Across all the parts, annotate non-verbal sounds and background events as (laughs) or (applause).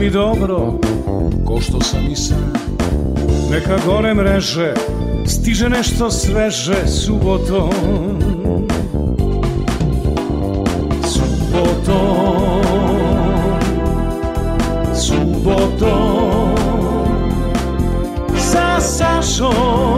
mi dobro, ko što sam i sam. Neka gore mreže, stiže nešto sveže subotom. Subotom. Subotom. Sa Sašom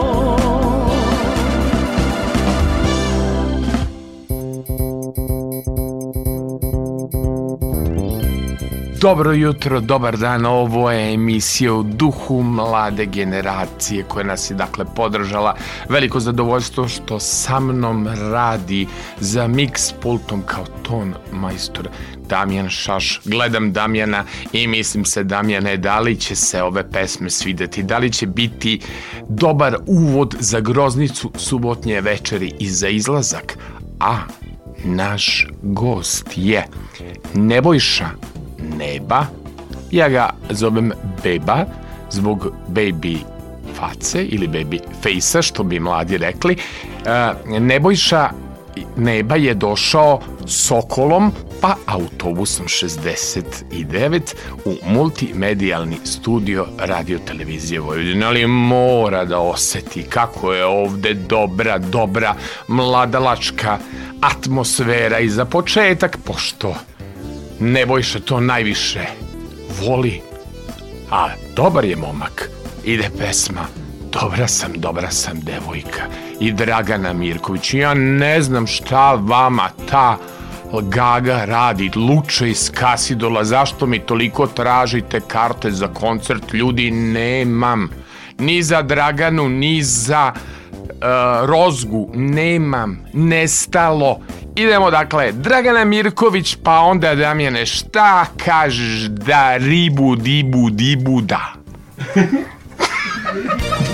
Dobro jutro, dobar dan, ovo je emisija u duhu mlade generacije koja nas je dakle podržala. Veliko zadovoljstvo što sa mnom radi za mix pultom kao ton majstor Damjan Šaš. Gledam Damjana i mislim se Damjane da li će se ove pesme svideti, da li će biti dobar uvod za groznicu subotnje večeri i za izlazak. A naš gost je Nebojša neba. Ja ga zovem Beba zbog baby face ili baby face što bi mladi rekli. E, Nebojša Neba je došao Sokolom pa autobusom 69 u multimedijalni studio radio televizije Vojvodine, ali mora da oseti kako je ovde dobra, dobra mladalačka atmosfera i za početak, pošto Nebojša to najviše voli. A dobar je momak. Ide pesma Dobra sam, dobra sam devojka. I Dragana Mirković. Ja ne znam šta vama ta Gaga radi, luče iz Kasidola, zašto mi toliko tražite karte za koncert? Ljudi, nemam. Ni za Draganu, ni za uh, Rozgu, nemam. Nestalo. Idemo dakle, Dragana Mirković, pa onda Damjane, šta kažeš da ribu, dibu, dibu, da? (laughs)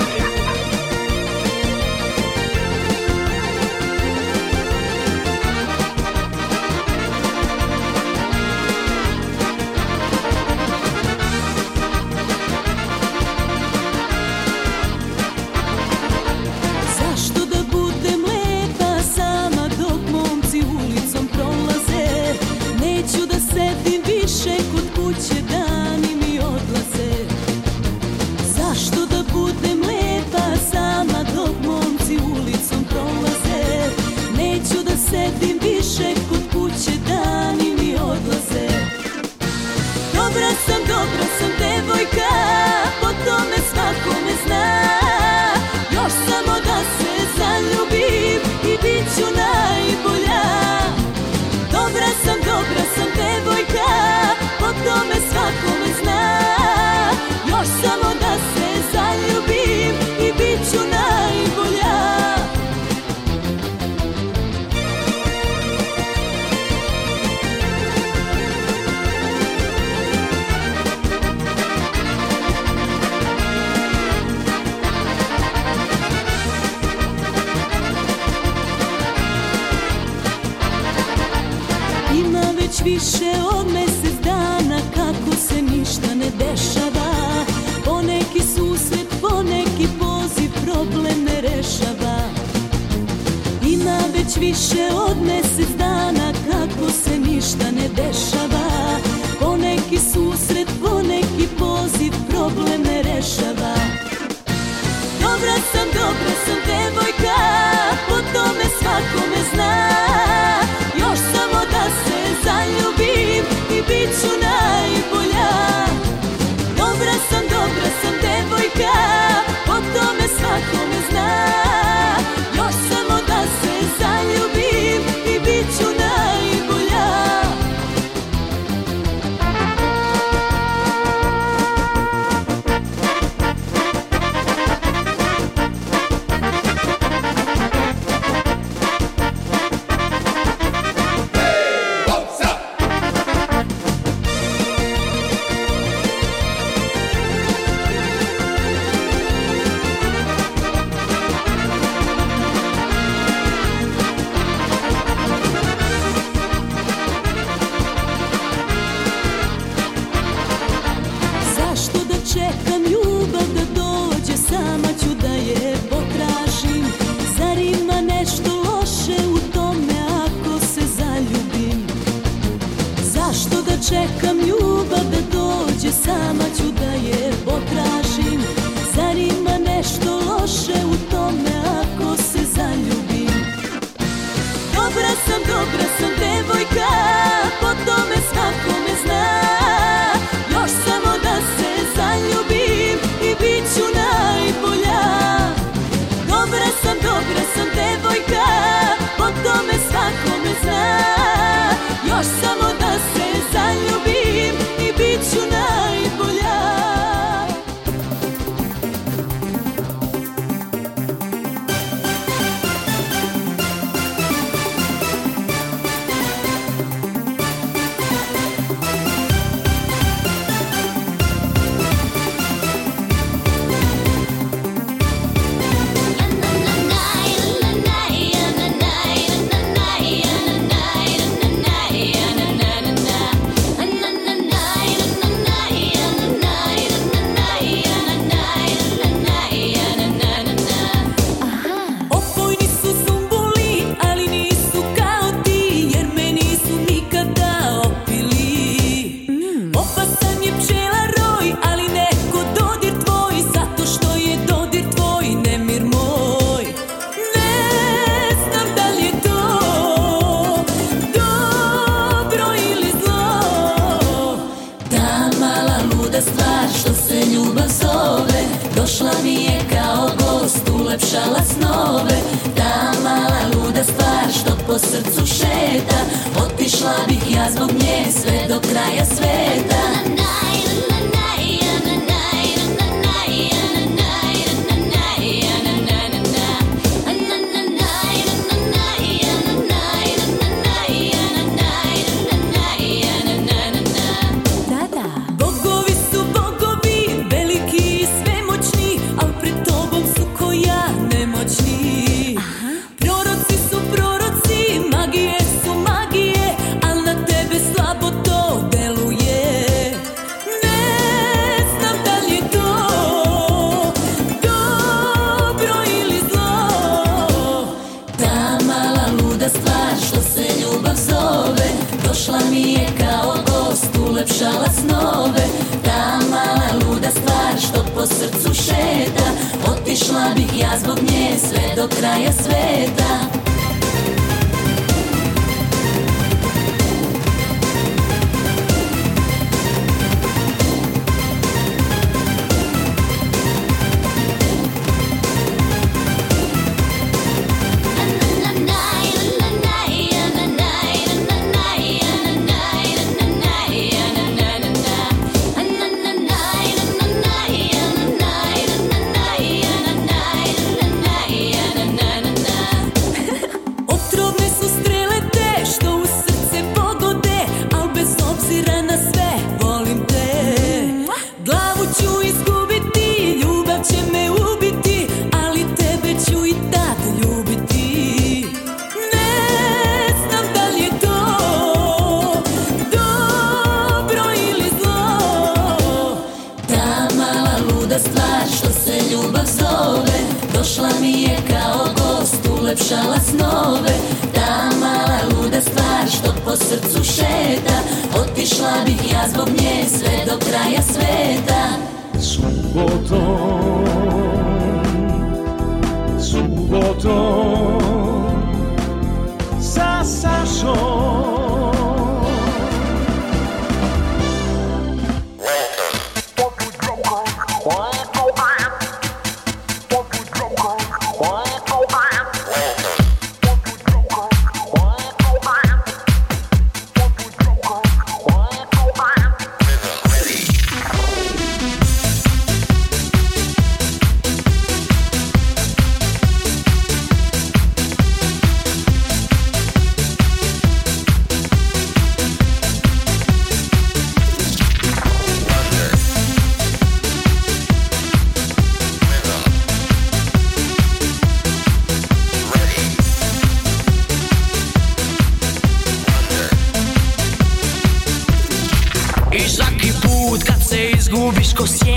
se kreveti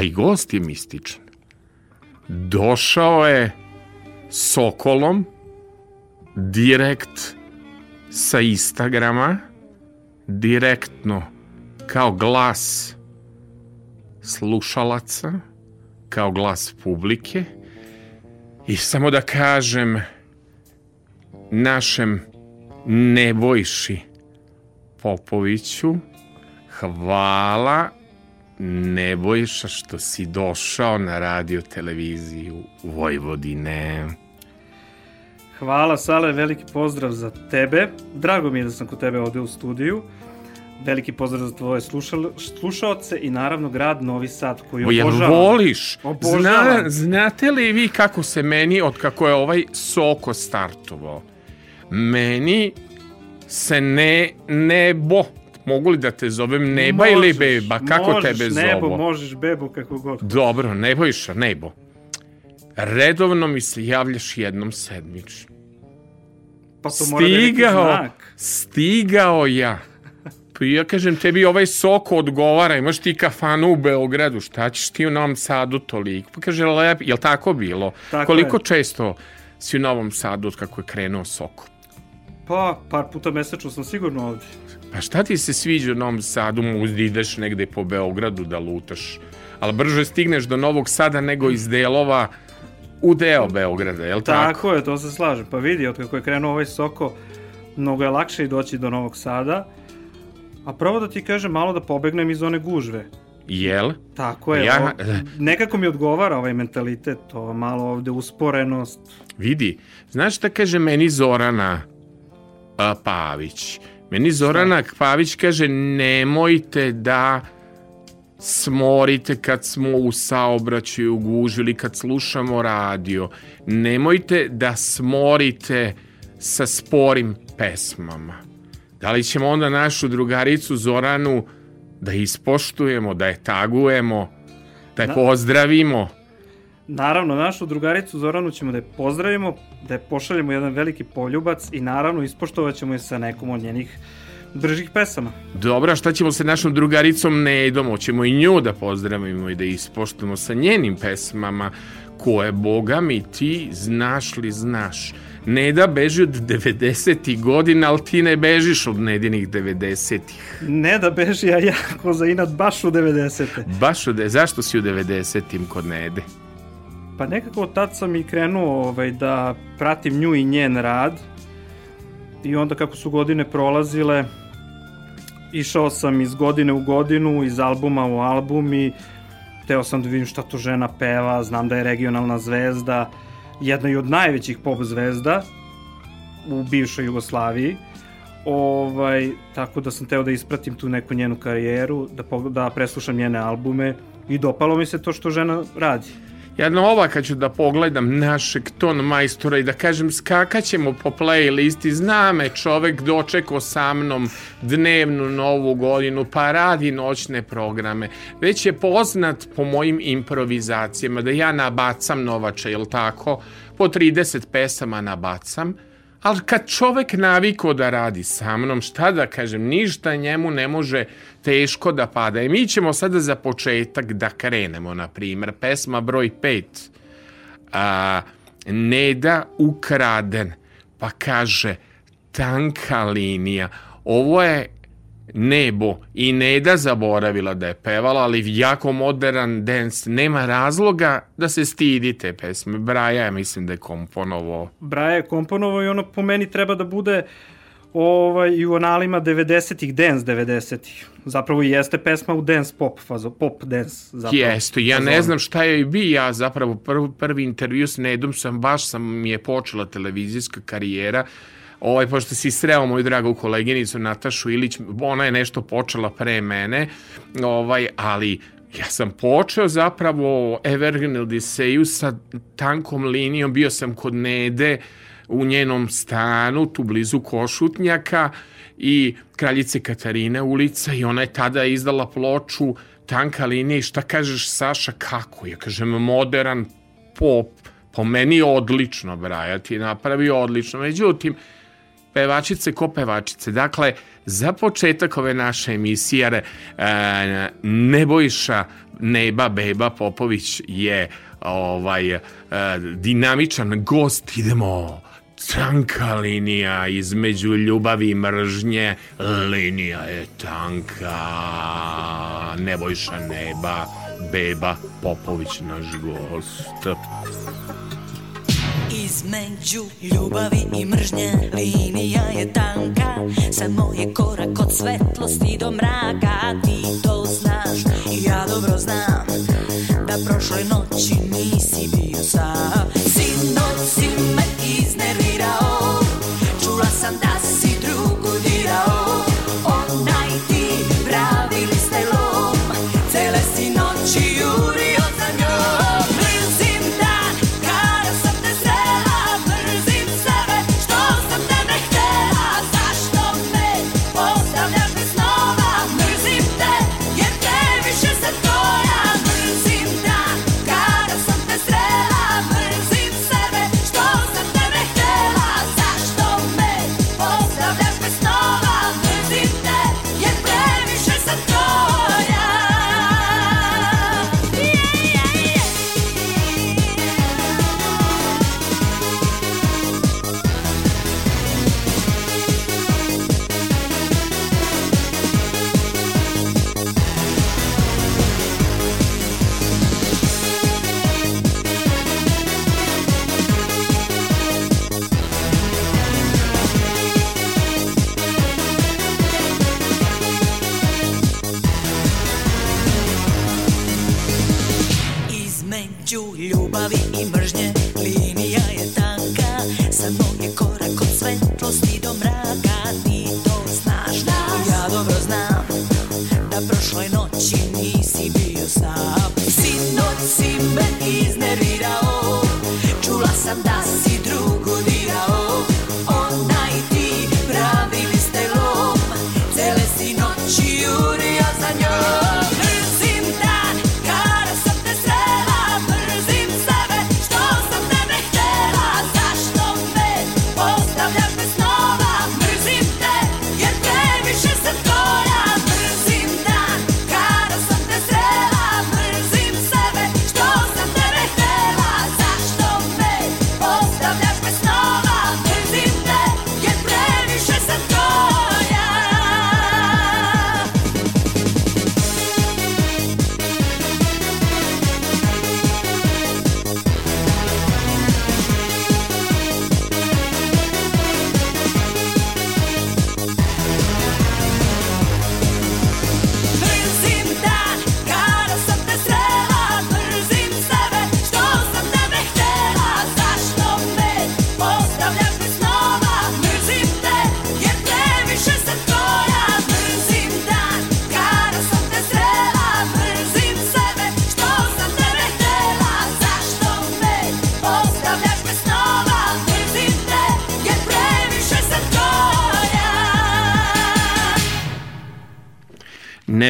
A i gost je mističan. Došao je Sokolom direkt sa Instagrama, direktno kao glas slušalaca, kao glas publike i samo da kažem našem Nebojši Popoviću hvala Nebojša što si došao na radio televiziju Vojvodine. Hvala Sale, veliki pozdrav za tebe. Drago mi je da sam kod tebe ovde u studiju. Veliki pozdrav za tvoje slušal, slušaoce i naravno grad Novi Sad koji Jel obožavam. voliš? Zna, znate li vi kako se meni, od kako je ovaj Soko startovao? Meni se ne, nebo, mogu li da te zovem neba ili Možeš, beba? Kako možeš, tebe nebo, zovu? možeš bebo, kako god. Dobro, Nebojša, nebo. Redovno mi se javljaš jednom sedmično. Pa to mora da je neki Stigao, znak. stigao ja. Pa ja kažem, tebi ovaj soko odgovara, imaš ti kafanu u Beogradu, šta ćeš ti u Novom Sadu toliko? Pa kaže, lep, jel tako bilo? Tako Koliko je. često si u Novom Sadu od kako je krenuo soko? Pa, par puta mesečno sam sigurno ovde. Pa šta ti se sviđa u Novom Sadu, možda ideš negde po Beogradu da lutaš, ali brže stigneš do Novog Sada nego iz delova u deo Beograda, jel tako? Tako je, to se slažem. Pa vidi, od kako je krenuo ovaj Soko, mnogo je lakše i doći do Novog Sada. A pravo da ti kažem, malo da pobegnem iz one gužve. Jel? Tako je, Ja- o, nekako mi odgovara ovaj mentalitet, to malo ovde usporenost. Vidi, znaš šta kaže meni Zorana a, Pavić? Meni Zorana Pavić kaže nemojte da smorite kad smo u saobraćaju gužu ili kad slušamo radio. Nemojte da smorite sa sporim pesmama. Da li ćemo onda našu drugaricu Zoranu da ispoštujemo, da je tagujemo, da je pozdravimo? Naravno, našu drugaricu Zoranu ćemo da je pozdravimo, da je pošaljemo jedan veliki poljubac i naravno ispoštovat ćemo je sa nekom od njenih bržih pesama. Dobro, a šta ćemo sa našom drugaricom Nedom? Hoćemo i nju da pozdravimo i da ispoštujemo sa njenim pesmama koje, boga mi, ti znaš li znaš. Neda beži od 90. godina, ali ti ne bežiš od Nedinih 90-ih. Ne da beži, a ja ko za inat baš u 90. Baš od... Zašto si u 90-im kod Nede? Pa nekako tad sam i krenuo ovaj, da pratim nju i njen rad i onda kako su godine prolazile išao sam iz godine u godinu, iz albuma u album i teo sam da vidim šta to žena peva, znam da je regionalna zvezda, jedna i od najvećih pop zvezda u bivšoj Jugoslaviji. Ovaj, tako da sam teo da ispratim tu neku njenu karijeru, da, da preslušam njene albume i dopalo mi se to što žena radi. Ja na ovaka ću da pogledam našeg ton majstora i da kažem skakaćemo po playlisti, zna me čovek dočekao sa mnom dnevnu novu godinu, pa radi noćne programe. Već je poznat po mojim improvizacijama da ja nabacam novače, jel tako? Po 30 pesama nabacam, ali kad čovek naviko da radi sa mnom, šta da kažem, ništa njemu ne može teško da pada. I mi ćemo sada za početak da krenemo, na primjer, pesma broj 5. A, Neda ukraden, pa kaže, tanka linija. Ovo je nebo i Neda zaboravila da je pevala, ali jako modern dance. Nema razloga da se stidite pesme. Braja, ja mislim da je komponovo. Braja je komponovo i ono po meni treba da bude ovaj, i u analima 90-ih, dance 90-ih. Zapravo i jeste pesma u dance pop fazo, pop dance. Zapravo, Jeste, ja ne znam šta je i bi ja zapravo prvi, prvi intervju s Nedom sam, baš sam mi je počela televizijska karijera, ovaj, pošto si sreo moju dragu koleginicu Natašu Ilić, ona je nešto počela pre mene, ovaj, ali ja sam počeo zapravo Evergreen Odiseju sa tankom linijom, bio sam kod Nede u njenom stanu, tu blizu Košutnjaka i kraljice Katarine ulica i ona je tada izdala ploču tanka linija i šta kažeš Saša kako? Ja kažem modern pop, po meni odlično Braja ti je napravio odlično, međutim pevačice ko pevačice. Dakle, za početak ove naše emisije e, Nebojša Neba Beba Popović je ovaj e, dinamičan gost. Idemo tanka linija između ljubavi i mržnje. Linija je tanka. Nebojša Neba Beba Popović, naš gost. Između ljubavi i mržnje. Linija je tanka Samo je korak od svetlosti do mraka. Ti to znaš i ja dobro znam Da prošle noći nisi bio sam Sinoć si me iznervirao. Čula sam da si drugu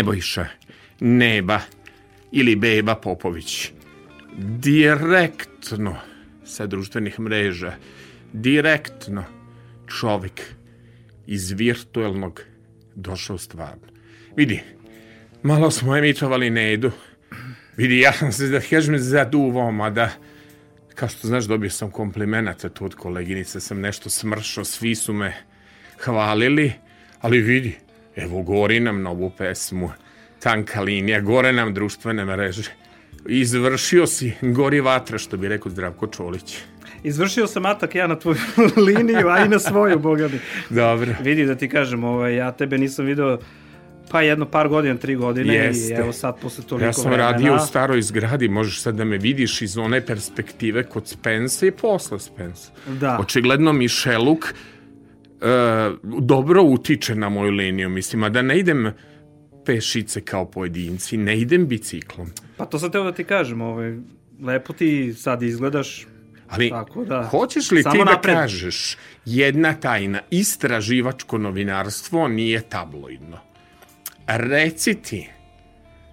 Nebojša, Neba ili Beba Popović. Direktno sa društvenih mreža, direktno čovjek iz virtualnog došao stvarno. Vidi, malo smo emitovali Nedu. Vidi, ja sam se, da kažem, zaduvao, mada, kao što znaš, dobio sam komplimenata tu od koleginice, sam nešto smršao, svi su me hvalili, ali vidi, evo gori nam novu pesmu, tanka linija, gore nam društvene mreže. Izvršio si gori vatra, što bi rekao Zdravko Čolić. Izvršio sam atak ja na tvoju (laughs) liniju, a i na svoju, boga mi. Dobro. Vidi da ti kažem, ovaj, ja tebe nisam video pa jedno par godina, tri godine Jeste. i evo sad posle toliko Ja sam vremena. radio u staroj zgradi, možeš sad da me vidiš iz one perspektive kod Spensa i posle Spensa. Da. Očigledno Mišeluk dobro utiče na moju liniju, mislim, a da ne idem pešice kao pojedinci, ne idem biciklom. Pa to sam teo da ti kažem, ovaj, lepo ti sad izgledaš, Ali Tako da. hoćeš li Samo ti da napred. kažeš jedna tajna, istraživačko novinarstvo nije tabloidno. Reci ti,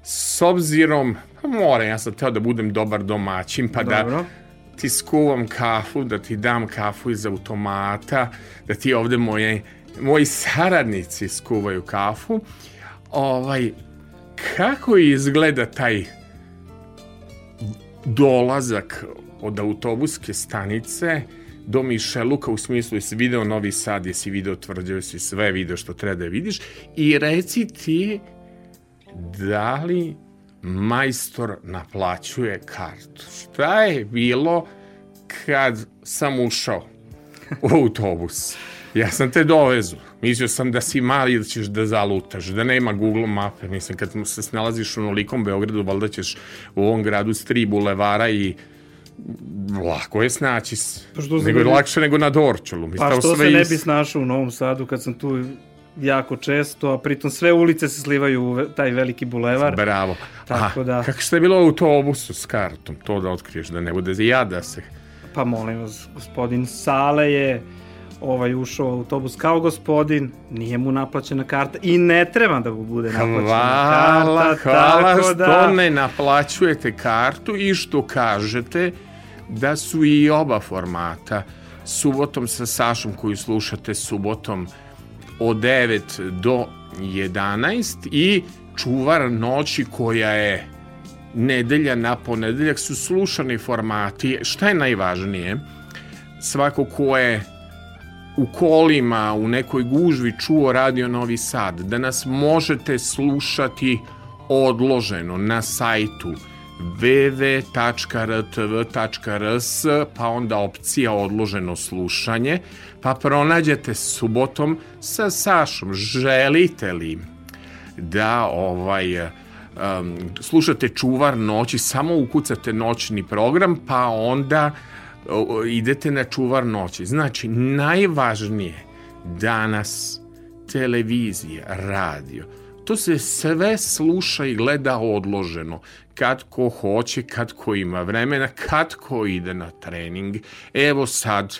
s obzirom, pa mora, ja sam teo da budem dobar domaćin, pa da dobro. Ti skuvam kafu, da ti dam kafu iz automata, da ti ovde moje, moji saradnici skuvaju kafu. Ovaj, kako izgleda taj dolazak od autobuske stanice do Mišeluka u smislu jesi video Novi Sad, jesi video tvrđave, jesi sve video što treba da vidiš i reci ti da li majstor naplaćuje kartu. Šta je bilo kad sam ušao u autobus? Ja sam te dovezu. Mislio sam da si mali da ćeš da zalutaš, da nema Google mape. Mislim, kad se snalaziš u nolikom Beogradu, valjda ćeš u ovom gradu s tri bulevara i lako je snaći se. Pa nego je lakše nego na Dorčulu. Pa što sve se ne bi snašao u Novom Sadu kad sam tu jako često, a pritom sve ulice se slivaju u taj veliki bulevar. Bravo. Tako da... Kako ste bilo u autobusu s kartom? To da otkriješ, da ne bude ja da se... Pa molim vas, gospodin Sale je ovaj ušao u autobus kao gospodin, nije mu naplaćena karta i ne treba da mu bude naplaćena hvala, karta. Hvala što da... ne naplaćujete kartu i što kažete da su i oba formata subotom sa Sašom koju slušate subotom od 9 do 11 i čuvar noći koja je nedelja na ponedeljak su slušani formati. Šta je najvažnije? Svako ko je u kolima, u nekoj gužvi čuo Radio Novi Sad, da nas možete slušati odloženo na sajtu www.rtv.rs pa onda opcija odloženo slušanje pa pronađete subotom sa Sašom. Želite li da ovaj um, slušate čuvar noći samo ukucate noćni program pa onda idete na čuvar noći? Znači najvažnije danas televizija, radio. To se sve sluša i gleda odloženo. Kad ko hoće, kad ko ima vremena, kad ko ide na trening. Evo sad,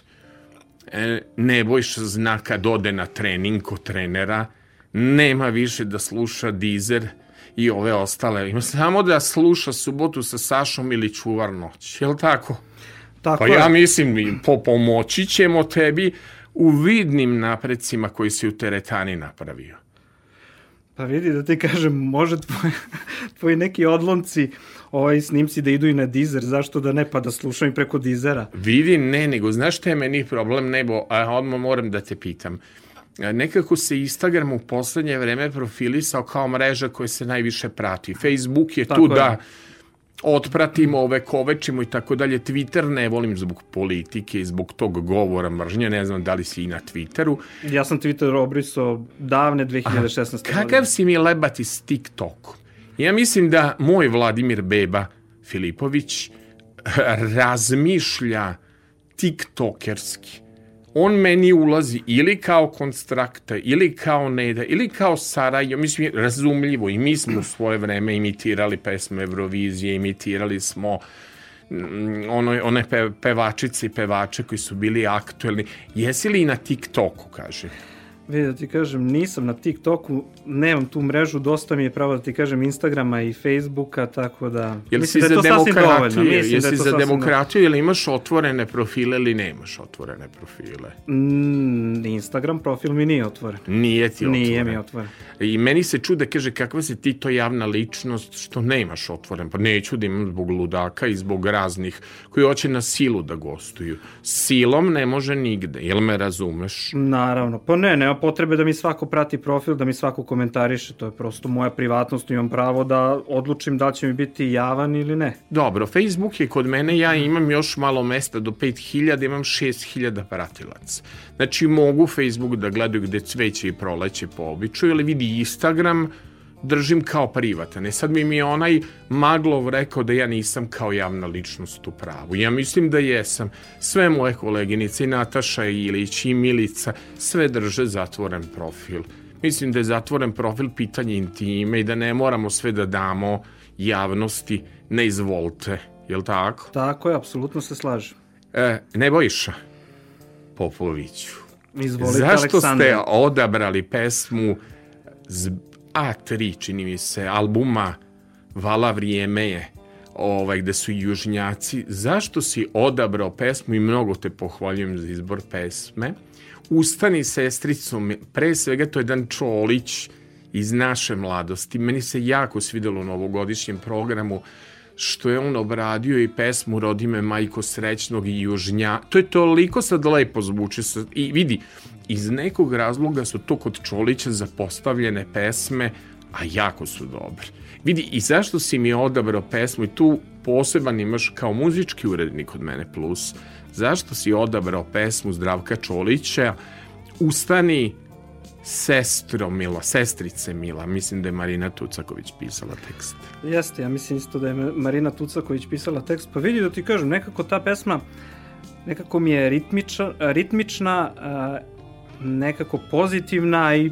Nebojša zna kad ode na trening kod trenera, nema više da sluša Dizer i ove ostale. Ima samo da sluša subotu sa Sašom ili čuvar noć. Je li tako? Tako pa je. ja mislim, po pomoći ćemo tebi u vidnim napredcima koji si u teretani napravio. Pa vidi da ti kažem, može tvoj, (laughs) tvoji neki odlomci ovaj snimci da idu i na dizer, zašto da ne, pa da slušam i preko dizera. Vidi, ne, nego znaš šta je meni problem, nebo, a odmah moram da te pitam. Nekako se Instagram u poslednje vreme profilisao kao mreža koja se najviše prati. Facebook je Tako tu je. da otpratimo, ove kovečimo i tako dalje. Twitter ne volim zbog politike zbog tog govora mržnje, ne znam da li si i na Twitteru. Ja sam Twitter obrisao davne 2016. Kakav si mi lebati s TikTokom? Ja mislim da moj Vladimir Beba Filipović razmišlja tiktokerski on meni ulazi ili kao konstrakta, ili kao Neda, ili kao Sarajo, mislim, razumljivo, i mi smo u svoje vreme imitirali pesme Eurovizije, imitirali smo mm, ono, one pe, pevačice i pevače koji su bili aktuelni. Jesi li i na TikToku, kaže? Vidi da ti kažem, nisam na TikToku, nemam tu mrežu, dosta mi je pravo da ti kažem Instagrama i Facebooka, tako da... Jel mislim si da je za demokratiju, jesi da za demokratiju ili imaš otvorene profile ili nemaš otvorene profile? Mm, Instagram profil mi nije otvoren. Nije ti otvoren? Nije mi otvoren. I meni se čude, kaže, kakva si ti to javna ličnost što nemaš otvoren? Pa neću da imam zbog ludaka i zbog raznih koji hoće na silu da gostuju. Silom ne može nigde, jel me razumeš? Naravno, pa ne, ne potrebe da mi svako prati profil, da mi svako komentariše, to je prosto moja privatnost, imam pravo da odlučim da će mi biti javan ili ne. Dobro, Facebook je kod mene, ja imam još malo mesta do 5000, imam 6000 pratilaca. Znači mogu Facebook da gledaju gde cveće i proleće po običaju, ali vidi Instagram, držim kao privatan. E sad mi mi je onaj Maglov rekao da ja nisam kao javna ličnost u pravu. Ja mislim da jesam. Sve moje koleginice, i Nataša Ilić i Milica, sve drže zatvoren profil. Mislim da je zatvoren profil pitanje intime i da ne moramo sve da damo javnosti, ne izvolite. Jel tako? Tako je, apsolutno se slažem. E, ne bojiša Popoviću. Izvolite, Zašto Aleksandre. ste odabrali pesmu A3, čini mi se, albuma Vala vrijeme je ovaj, gde su južnjaci, zašto si odabrao pesmu i mnogo te pohvaljujem za izbor pesme. Ustani sestrico, pre svega to je Dan Čolić iz naše mladosti. Meni se jako svidelo u novogodišnjem programu što je on obradio i pesmu Rodi me majko srećnog i južnja. To je toliko sad lepo zvuči. I vidi, iz nekog razloga su to kod Čolića zapostavljene pesme, a jako su dobre. Vidi, i zašto si mi odabrao pesmu i tu poseban imaš kao muzički urednik od mene plus, zašto si odabrao pesmu Zdravka Čolića Ustani sestro Mila, sestrice Mila, mislim da je Marina Tucaković pisala tekst. Jeste, ja mislim isto da je Marina Tucaković pisala tekst, pa vidi da ti kažem, nekako ta pesma nekako mi je ritmiča, ritmična, nekako pozitivna i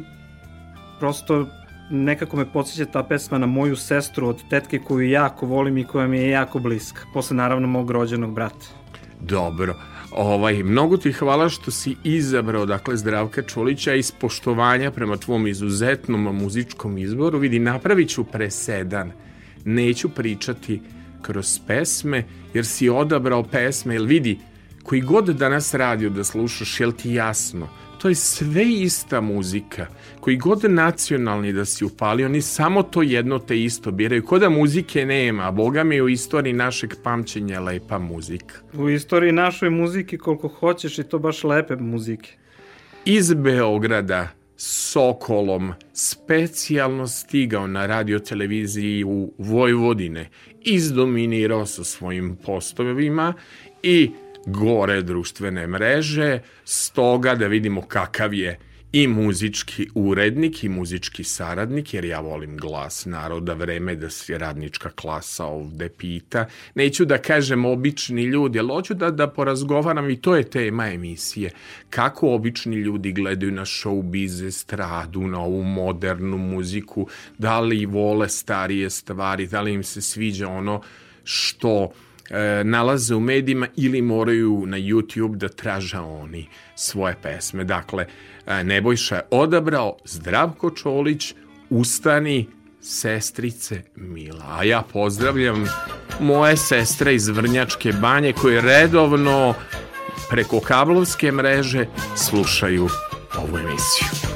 prosto nekako me podsjeća ta pesma na moju sestru od tetke koju jako volim i koja mi je jako bliska, posle naravno mog rođenog brata. Dobro. Ovaj, mnogo ti hvala što si izabrao dakle Zdravka Čolića iz poštovanja prema tvom izuzetnom muzičkom izboru. Vidi, napravit ću presedan. Neću pričati kroz pesme, jer si odabrao pesme, jer vidi, koji god danas radio da slušaš, jel ti jasno? To je sve ista muzika. Koji god nacionalni da si upali, oni samo to jedno te isto biraju. Ko da muzike nema, boga mi u istoriji našeg pamćenja lepa muzika. U istoriji našoj muzike koliko hoćeš i to baš lepe muzike. Iz Beograda Sokolom specijalno stigao na radio televiziji u Vojvodine, izdominirao sa svojim postovima i gore društvene mreže, stoga da vidimo kakav je i muzički urednik i muzički saradnik, jer ja volim glas naroda, vreme da se radnička klasa ovde pita. Neću da kažem obični ljudi, ali hoću da, da porazgovaram i to je tema emisije. Kako obični ljudi gledaju na showbiz, estradu, na ovu modernu muziku, da li vole starije stvari, da li im se sviđa ono što e, nalaze u medijima ili moraju na YouTube da traža oni svoje pesme. Dakle, e, Nebojša je odabrao Zdravko Čolić, Ustani, sestrice Mila. A ja pozdravljam moje sestre iz Vrnjačke banje koje redovno preko kablovske mreže slušaju ovu emisiju.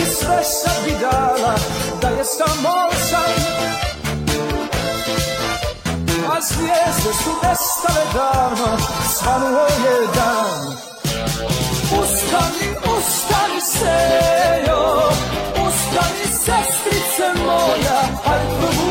bi sve sad bi dala Da je samo san A zvijezde su nestale davno Svanuo je dan Ustani, ustani sejo Ustani sestrice moja, aj probudi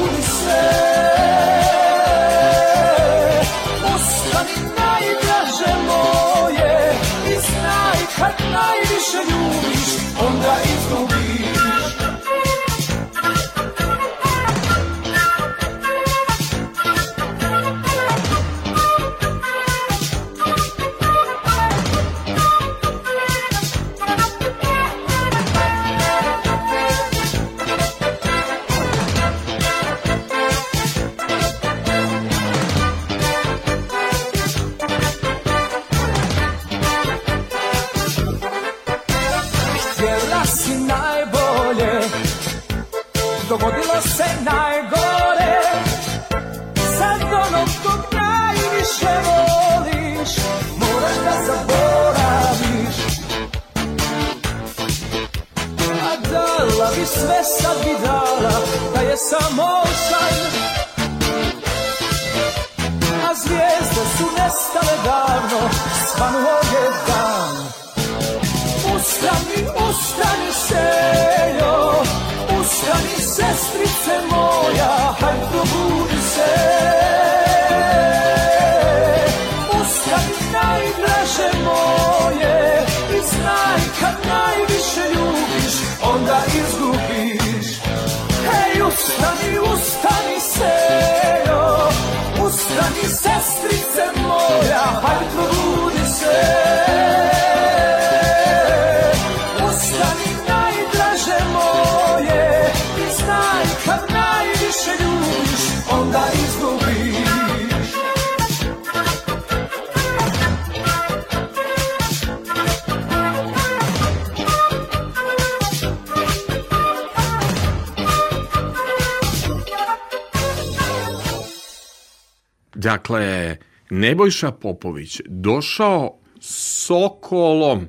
Nebojša Popović došao Sokolom,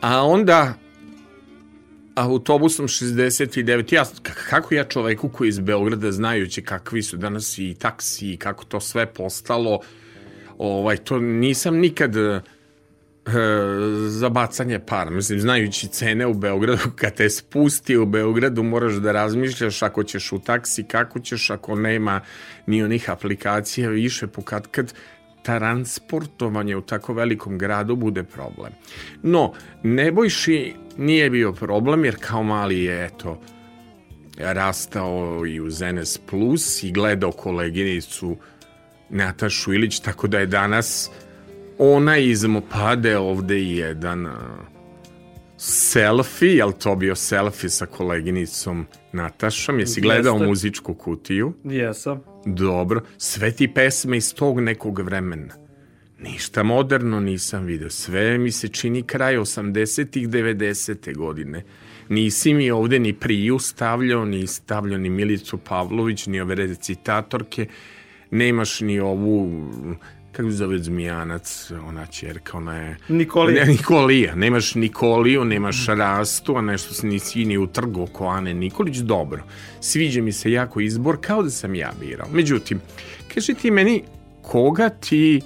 a onda autobusom 69. Ja, kako ja čoveku koji iz Beograda znajući kakvi su danas i taksi i kako to sve postalo, ovaj, to nisam nikad e, za bacanje para. Mislim, znajući cene u Beogradu, (laughs) kad te spusti u Beogradu, moraš da razmišljaš ako ćeš u taksi, kako ćeš, ako nema ni onih aplikacija više, pokad kad transportovanje u tako velikom gradu bude problem. No, Nebojši nije bio problem jer kao mali je eto rastao i uz NS Plus i gledao koleginicu Natašu Ilić, tako da je danas ona iz Mopade ovde jedan selfie, jel to bio selfie sa koleginicom Natašom? Jesi gledao Jeste. muzičku kutiju? Jesam. Dobro. Sve ti pesme iz tog nekog vremena. Ništa moderno nisam video. Sve mi se čini kraj 80-ih, 90. godine. Nisi mi ovde ni Priju stavljao, ni stavljao ni Milicu Pavlović, ni ove recitatorke. Nemaš ni ovu kako se zove Zmijanac, ona čerka, ona je... Nikolija. Ne, Nikolija, nemaš Nikoliju, nemaš Rastu, a nešto se nisi ni u trgu oko Ane Nikolić, dobro. Sviđa mi se jako izbor, kao da sam ja birao. Međutim, kaži ti meni, koga ti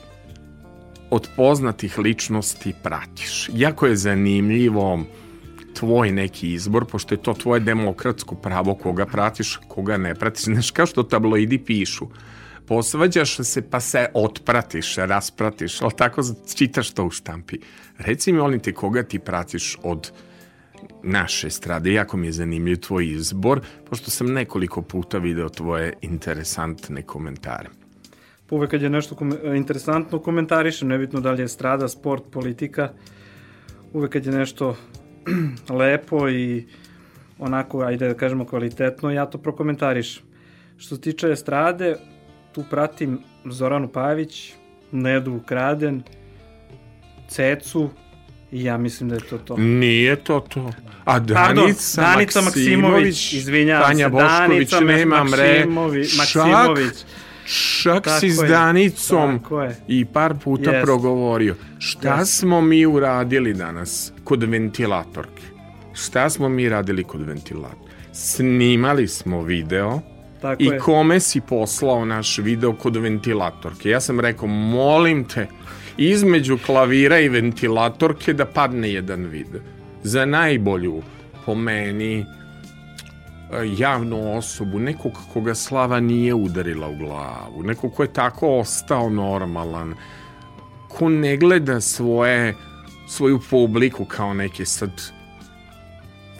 od poznatih ličnosti pratiš? Jako je zanimljivo tvoj neki izbor, pošto je to tvoje demokratsko pravo koga pratiš, koga ne pratiš. Znaš, kao što tabloidi pišu, posvađaš se pa se otpratiš, raspratiš, ali tako čitaš to u štampi. Reci mi, molim te, koga ti pratiš od naše strade, jako mi je zanimljiv tvoj izbor, pošto sam nekoliko puta video tvoje interesantne komentare. Uvek kad je nešto kom interesantno komentarišem, nebitno da li je strada, sport, politika, uvek kad je nešto (clears throat) lepo i onako, ajde da kažemo kvalitetno, ja to prokomentarišem. Što se tiče estrade, tu pratim Zoranu Pavić, Nedu Kraden, Cecu i ja mislim da je to to. Nije to to. A Danica, Pardon, Danica Maksimović, Maksimović izvinjavam Tanja se, Bošković, Danica nema mre, Maksimović. Čak si s Danicom i par puta Jest. progovorio. Šta Jest. smo mi uradili danas kod ventilatorke? Šta smo mi radili kod ventilatorke? Snimali smo video Tako I je. kome si poslao naš video kod ventilatorke? Ja sam rekao, molim te, između klavira i ventilatorke da padne jedan video. Za najbolju, po meni, javnu osobu, nekog koga slava nije udarila u glavu, nekog ko je tako ostao normalan, ko ne gleda svoje, svoju publiku kao neke sad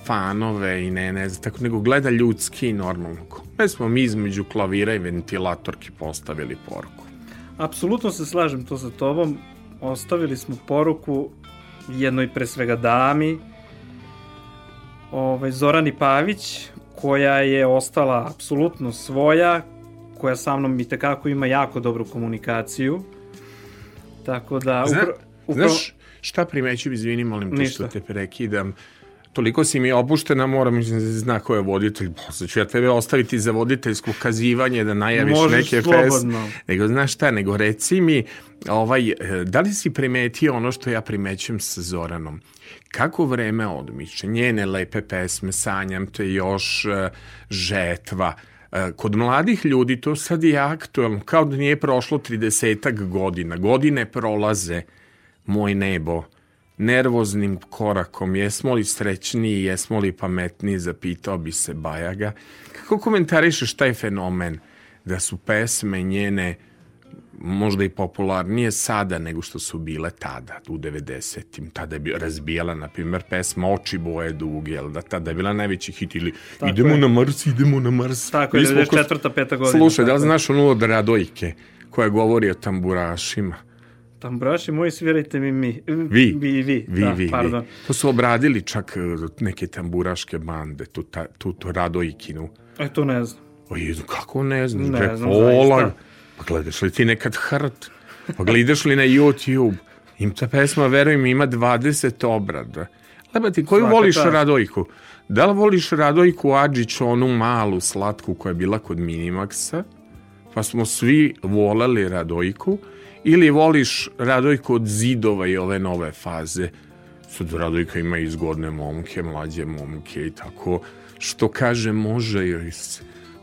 fanove i ne, ne znam, tako nego gleda ljudski i normalno. Kome smo mi između klavira i ventilatorki postavili poruku? Apsolutno se slažem to sa tobom. Ostavili smo poruku jednoj pre svega dami, ovaj, Zorani Pavić, koja je ostala apsolutno svoja, koja sa mnom i tekako ima jako dobru komunikaciju. Tako da... Zna, upro... Znaš šta primećujem, izvini, molim te što te prekidam toliko si mi opuštena, moram zna ko je voditelj, posle ću ja tebe ostaviti za voditeljsko kazivanje da najaviš Možeš neke fest. Nego znaš šta, nego reci mi, ovaj, da li si primetio ono što ja primećujem sa Zoranom? Kako vreme odmiče, njene lepe pesme, sanjam te još, e, žetva, e, kod mladih ljudi to sad je aktualno, kao da nije prošlo 30 godina. Godine prolaze, moj nebo, nervoznim korakom, jesmo li srećniji, jesmo li pametniji, zapitao bi se Bajaga. Kako komentarišeš taj fenomen da su pesme njene možda i popularnije sada nego što su bile tada, u 90-im. Tada je razbijala, na primjer, pesma Oči boje duge, jel da tada je bila najveći hit ili Tako idemo je. na Mars, idemo na Mars. Tako je, 94. peta godina. Slušaj, da li znaš onu od Radojke koja govori o tamburašima? Tamburaši moji svirajte mi mi. Vi. Vi, vi. Vi, da, vi, pardon. vi. To su obradili čak e, neke tamburaške bande, tu, ta, tu, tu Radojkinu. E, to ne znam. O, jedu, kako ne znam? Ne znam, zaista. Pa gledaš li ti nekad hrt? Pa gledaš li na YouTube? Im ta pesma, verujem, ima 20 obrada. Lebati, koju Svaka voliš ta. Radojku? Da li voliš Radojku Adžić, onu malu, slatku koja je bila kod Minimaxa? pa smo svi voleli Radojku, ili voliš Radojku od zidova i ove nove faze. Sad Radojka ima i zgodne momke, mlađe momke i tako, što kaže može joj se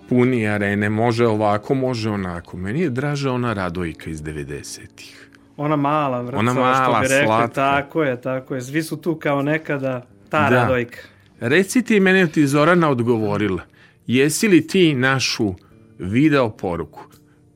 puni arene, može ovako, može onako. Meni je draža ona Radojka iz 90-ih. Ona mala vrca, Ona mala, što bi rekli, slatka. tako je, tako je. Svi su tu kao nekada, ta Da. Radojka. Reci ti, mene je ti Zorana odgovorila, jesi li ti našu video poruku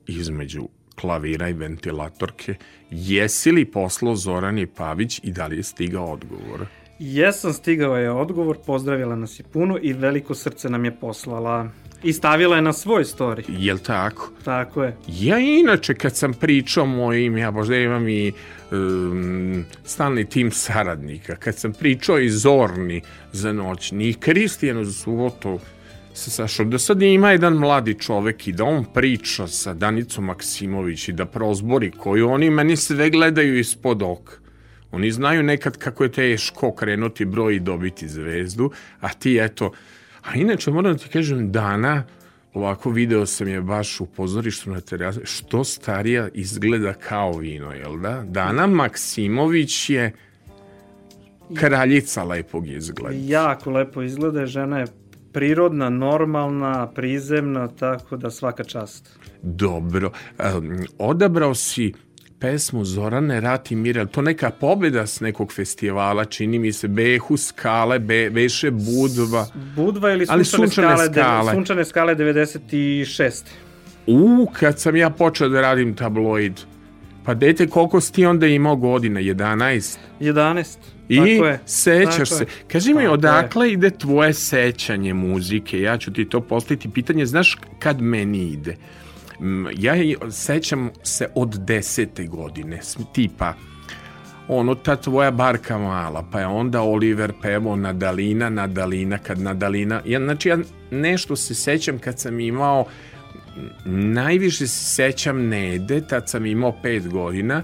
između klavira i ventilatorke, jesi li poslao Zorani Pavić i da li je stigao odgovor? Jesam stigao je odgovor, pozdravila nas je puno i veliko srce nam je poslala. I stavila je na svoj story. Jel tako? Tako je. Ja inače kad sam pričao mojim, ja možda imam i um, stalni tim saradnika, kad sam pričao i Zorni za noćni i Kristijanu za sa Sašom, da sad ima jedan mladi čovek i da on priča sa Danicom Maksimović i da prozbori koju oni meni sve gledaju ispod oka. Oni znaju nekad kako je teško krenuti broj i dobiti zvezdu, a ti eto, a inače moram da ti kažem dana, ovako video sam je baš u pozorištu na terasi, što starija izgleda kao vino, jel da? Dana Maksimović je kraljica lepog izgleda. Jako lepo izgleda, žena je prirodna, normalna, prizemna, tako da svaka čast. Dobro. Um, odabrao si pesmu Zorane Rat i Mir, je li to neka pobjeda s nekog festivala, čini mi se, Behu, Skale, Be, Beše, Budva. Budva ili sunčane, sunčane skale, de- skale. sunčane skale 96. U, kad sam ja počeo da radim tabloid, pa dete, koliko si ti onda imao godina? 11? 11. I tako je. sećaš tako se. Kaži mi, Tako je. odakle ide tvoje sećanje muzike? Ja ću ti to postaviti pitanje. Znaš kad meni ide? Ja sećam se od desete godine, tipa ono ta tvoja barka mala, pa je onda Oliver pevao Nadalina, Nadalina, kad Nadalina, ja, znači ja nešto se sećam kad sam imao, najviše se sećam Nede, tad sam imao pet godina,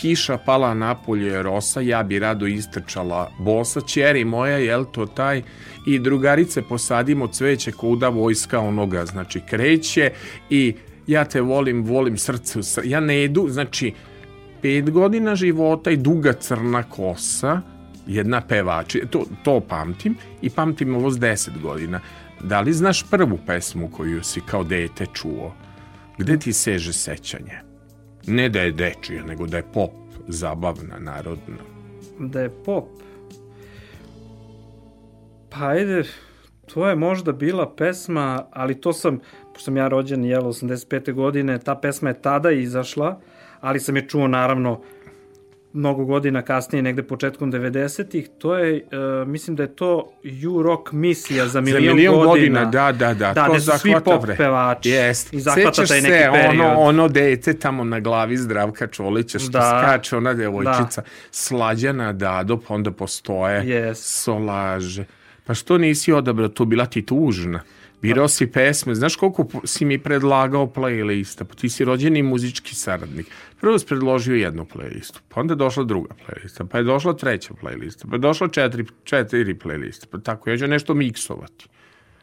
kiša pala napolje rosa, ja bi rado istrčala bosa, čeri moja, jel to taj, i drugarice posadimo cveće kuda vojska onoga, znači kreće i ja te volim, volim srce, ja ne idu, znači pet godina života i duga crna kosa, jedna pevači, to, to pamtim i pamtim ovo s deset godina. Da li znaš prvu pesmu koju si kao dete čuo? Gde ti seže sećanje? Ne da je dečija, nego da je pop, zabavna, narodna. Da je pop. Pa ajde, to je možda bila pesma, ali to sam, pošto sam ja rođen, jel, 85. godine, ta pesma je tada izašla, ali sam je čuo naravno mnogo godina kasnije, negde početkom 90-ih, to je, uh, mislim da je to U-Rock misija za Za milion, milion godina, godina. da, da, da. Da, to su svi pop vre- pevači. Jest. I zahvata Sećaš taj neki se, period. ono, ono dete tamo na glavi Zdravka Čolića što Da. skače, ona devojčica, slađana Dado, onda postoje Yes. solaže. Pa što nisi odabrao, to bila ti tužna. Birao si pesme, znaš koliko si mi predlagao playlista, pa ti si rođeni muzički saradnik. Prvo si predložio jednu playlistu, pa onda je došla druga playlista, pa je došla treća playlista, pa je došla četiri, četiri playliste, pa tako, ja ću nešto miksovati.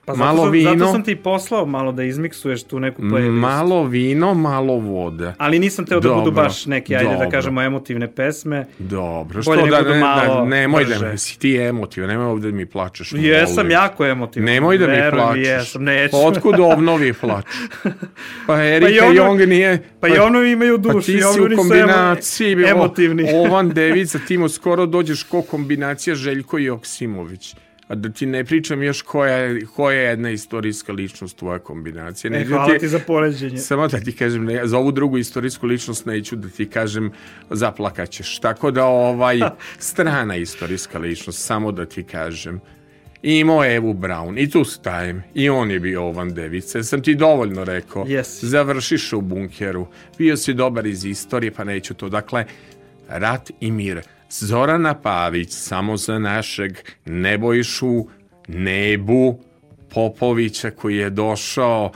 Pa zato malo sam, vino. Zato sam ti poslao malo da izmiksuješ tu neku playlistu. Malo vino, malo vode. Ali nisam teo da budu Dobro, baš neke, ajde da dobro. kažemo, emotivne pesme. Dobro, Bolje što nego da da ne, malo da, nemoj da brže. me, si ti emotivan, nemoj ovde da mi plačeš. Jesam Volim. jako emotivan. Nemoj da mi Veruj plačeš. Jesam, neću. Pa otkud ovnovi plaču? (laughs) Pa Erika i ono- Jong nije... Pa i ono imaju Pa dušu, ti i si u kombinaciji, emo- emotivni. Ovan devica, ti mu skoro dođeš ko kombinacija Željko i Oksimović. A da ti ne pričam još koja je, koja je jedna istorijska ličnost tvoja kombinacija. E, Neću hvala ti za poređenje. Samo da ti kažem, ne, za ovu drugu istorijsku ličnost neću da ti kažem zaplakaćeš. Tako da ovaj (laughs) strana istorijska ličnost, samo da ti kažem. Imao je Evu Brown i tu stajem. I on je bio Ovan Device. Sam ti dovoljno rekao. Jesi. Završiš u bunkeru. Bio si dobar iz istorije, pa neću to. Dakle, rat i mir. Zorana Pavić, samo za našeg Nebojšu Nebu Popovića koji je došao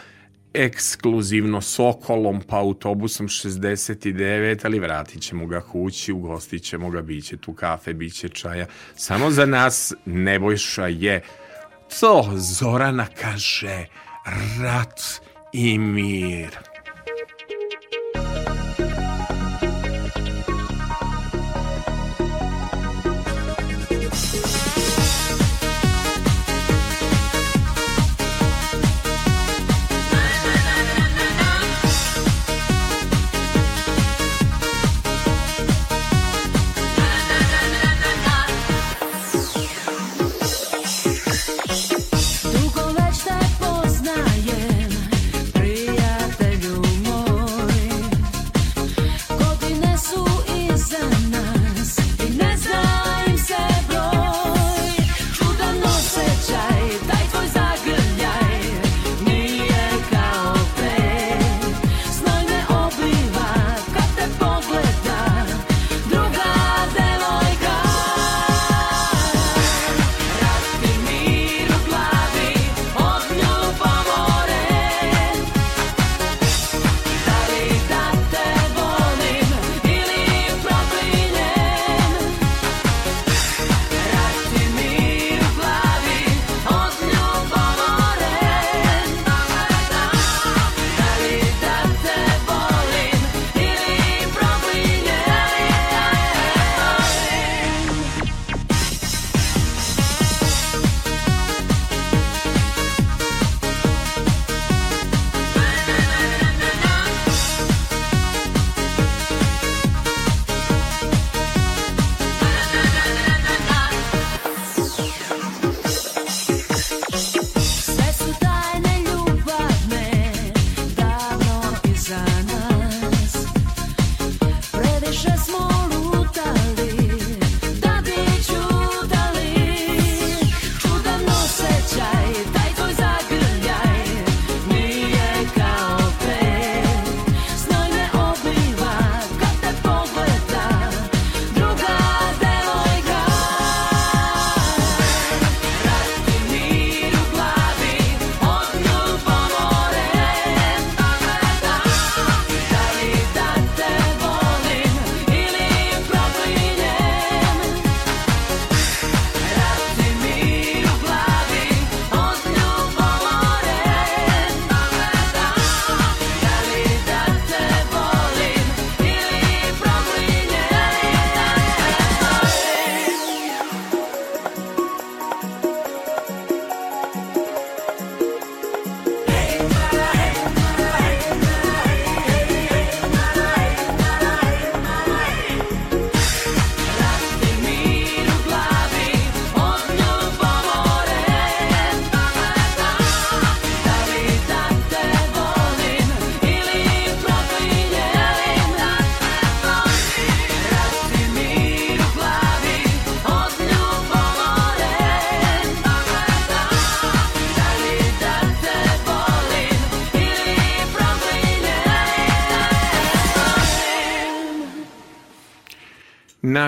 ekskluzivno Sokolom pa autobusom 69, ali vratit ćemo ga kući, ugostit ćemo ga, bit će tu kafe, bit će čaja. Samo za nas Nebojša je to Zorana kaže rat i mir.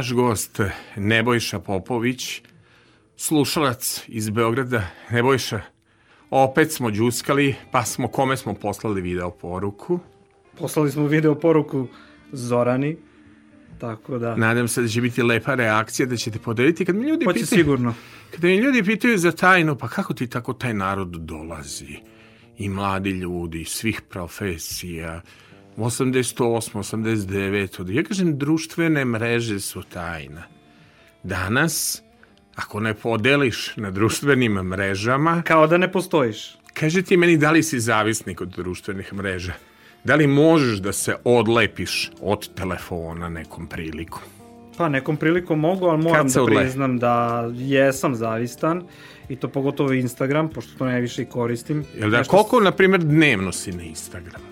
Naš gost Nebojša Popović, slušalac iz Beograda. Nebojša, opet smo džuskali, pa smo kome smo poslali video poruku. Poslali smo video poruku Zorani, tako da... Nadam se da će biti lepa reakcija, da ćete podeliti. Kad mi ljudi Hoće pitaju, sigurno. Kada mi ljudi pitaju za tajnu, pa kako ti tako taj narod dolazi? I mladi ljudi, svih profesija, 88, 89, ja kažem društvene mreže su tajna. Danas, ako ne podeliš na društvenim mrežama, Kao da ne postojiš. kaži ti meni da li si zavisnik od društvenih mreža? Da li možeš da se odlepiš od telefona nekom prilikom? Pa nekom prilikom mogu, ali moram da odle- priznam da jesam zavistan i to pogotovo Instagram, pošto to najviše i koristim. Jel da, Nešto- koliko, na primjer, dnevno si na Instagramu?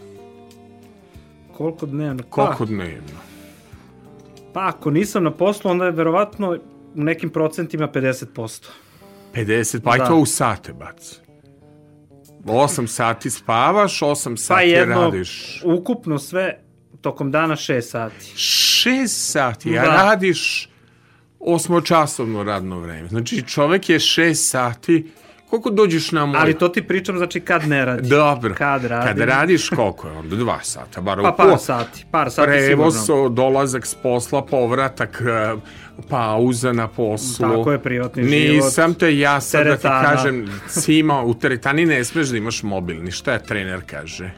Koliko dnevno? Koliko Pa, dnevno? pa ako nisam na poslu, onda je verovatno u nekim procentima 50%. 50, pa i Da. to u sate baci. 8 sati spavaš, 8 Pa sati jedno, radiš. ukupno sve tokom dana 6 sati. 6 sati, a Da. radiš osmočasovno radno vreme. Znači čovek je 6 sati, koliko dođeš na moj... Ali to ti pričam, znači kad ne radi. Dobro, Kad radim. kad radiš koliko je onda? 2 sata, bar Pa par sati, par sati Prevoz, sigurno. dolazak s posla, povratak, e, pauza na poslu. Tako je, privatni život. Nisam te ja sad da ti Teretana. kažem, Cima, u teretani ne smeš da imaš mobilni. Šta je trener kaže?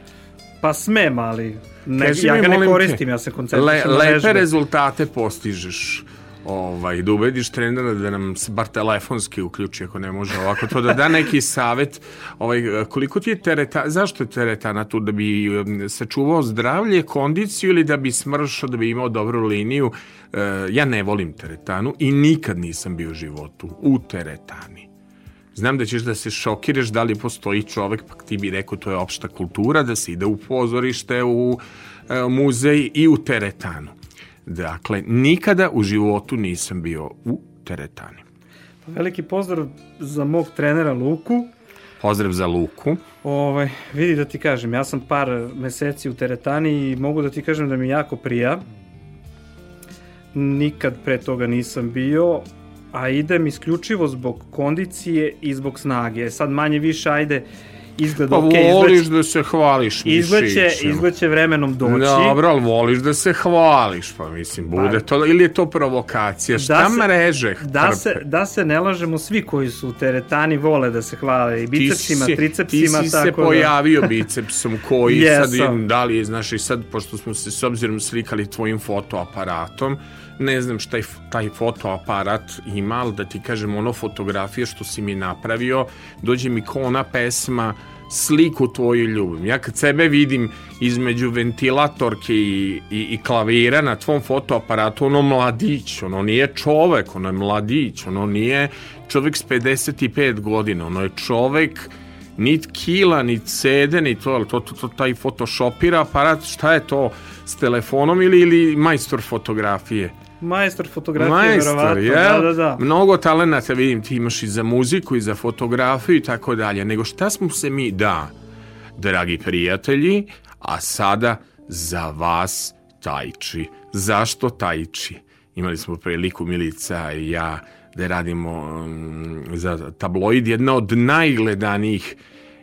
Pa smem, ali ne, Kaži ja ga ne molim te, koristim, ja se koncentrišem Le, lepe rezultate postižeš ovaj, da ubediš trenera da nam se bar telefonski uključi ako ne može ovako to da da neki savet ovaj, koliko ti je teretana zašto je teretana tu da bi um, sačuvao zdravlje, kondiciju ili da bi smršao, da bi imao dobru liniju E, ja ne volim teretanu i nikad nisam bio u životu u teretani Znam da ćeš da se šokiraš da li postoji čovek, pa ti bi rekao to je opšta kultura, da se ide u pozorište, u e, muzej i u teretanu. Dakle, nikada u životu nisam bio u teretani. Veliki pozdrav za mog trenera Luku. Pozdrav za Luku. Ovaj, vidi da ti kažem, ja sam par meseci u teretani i mogu da ti kažem da mi jako prija. Nikad pre toga nisam bio, a idem isključivo zbog kondicije i zbog snage. Sad manje više, ajde, izgled Pa ok, voliš izgled, da se hvališ izgleće, mišićima. izgleće vremenom doći. Dobro, ali voliš da se hvališ, pa mislim, bude to, ili je to provokacija, šta se- mreže Da trpe? se, da se ne lažemo, svi koji su u teretani vole da se hvale i Ti bicepsima, si- tricepsima, Ti si tako se da... pojavio bicepsom koji (laughs) sad, Jesam. je- da li je, znaš, i sad, pošto smo se s obzirom slikali tvojim fotoaparatom, ne znam šta je taj fotoaparat ima, ali da ti kažem, ono fotografije što si mi napravio, dođe mi ko ona pesma sliku tvoju ljubim. Ja kad sebe vidim između ventilatorke i, i, i klavira na tvom fotoaparatu, ono mladić, ono nije čovek, ono je mladić, ono nije čovek s 55 godina, ono je čovek nit kila, nit sede, ni to, to, to, to, taj photoshopira aparat, šta je to, s telefonom ili, ili majstor fotografije? Majstor fotografije, Majstor, verovatno. jel? Da, da, da. Mnogo talenata vidim, ti imaš i za muziku i za fotografiju i tako dalje. Nego šta smo se mi, da, dragi prijatelji, a sada za vas tajči. Zašto tajči? Imali smo priliku Milica i ja da radimo um, za tabloid, jedna od najgledanijih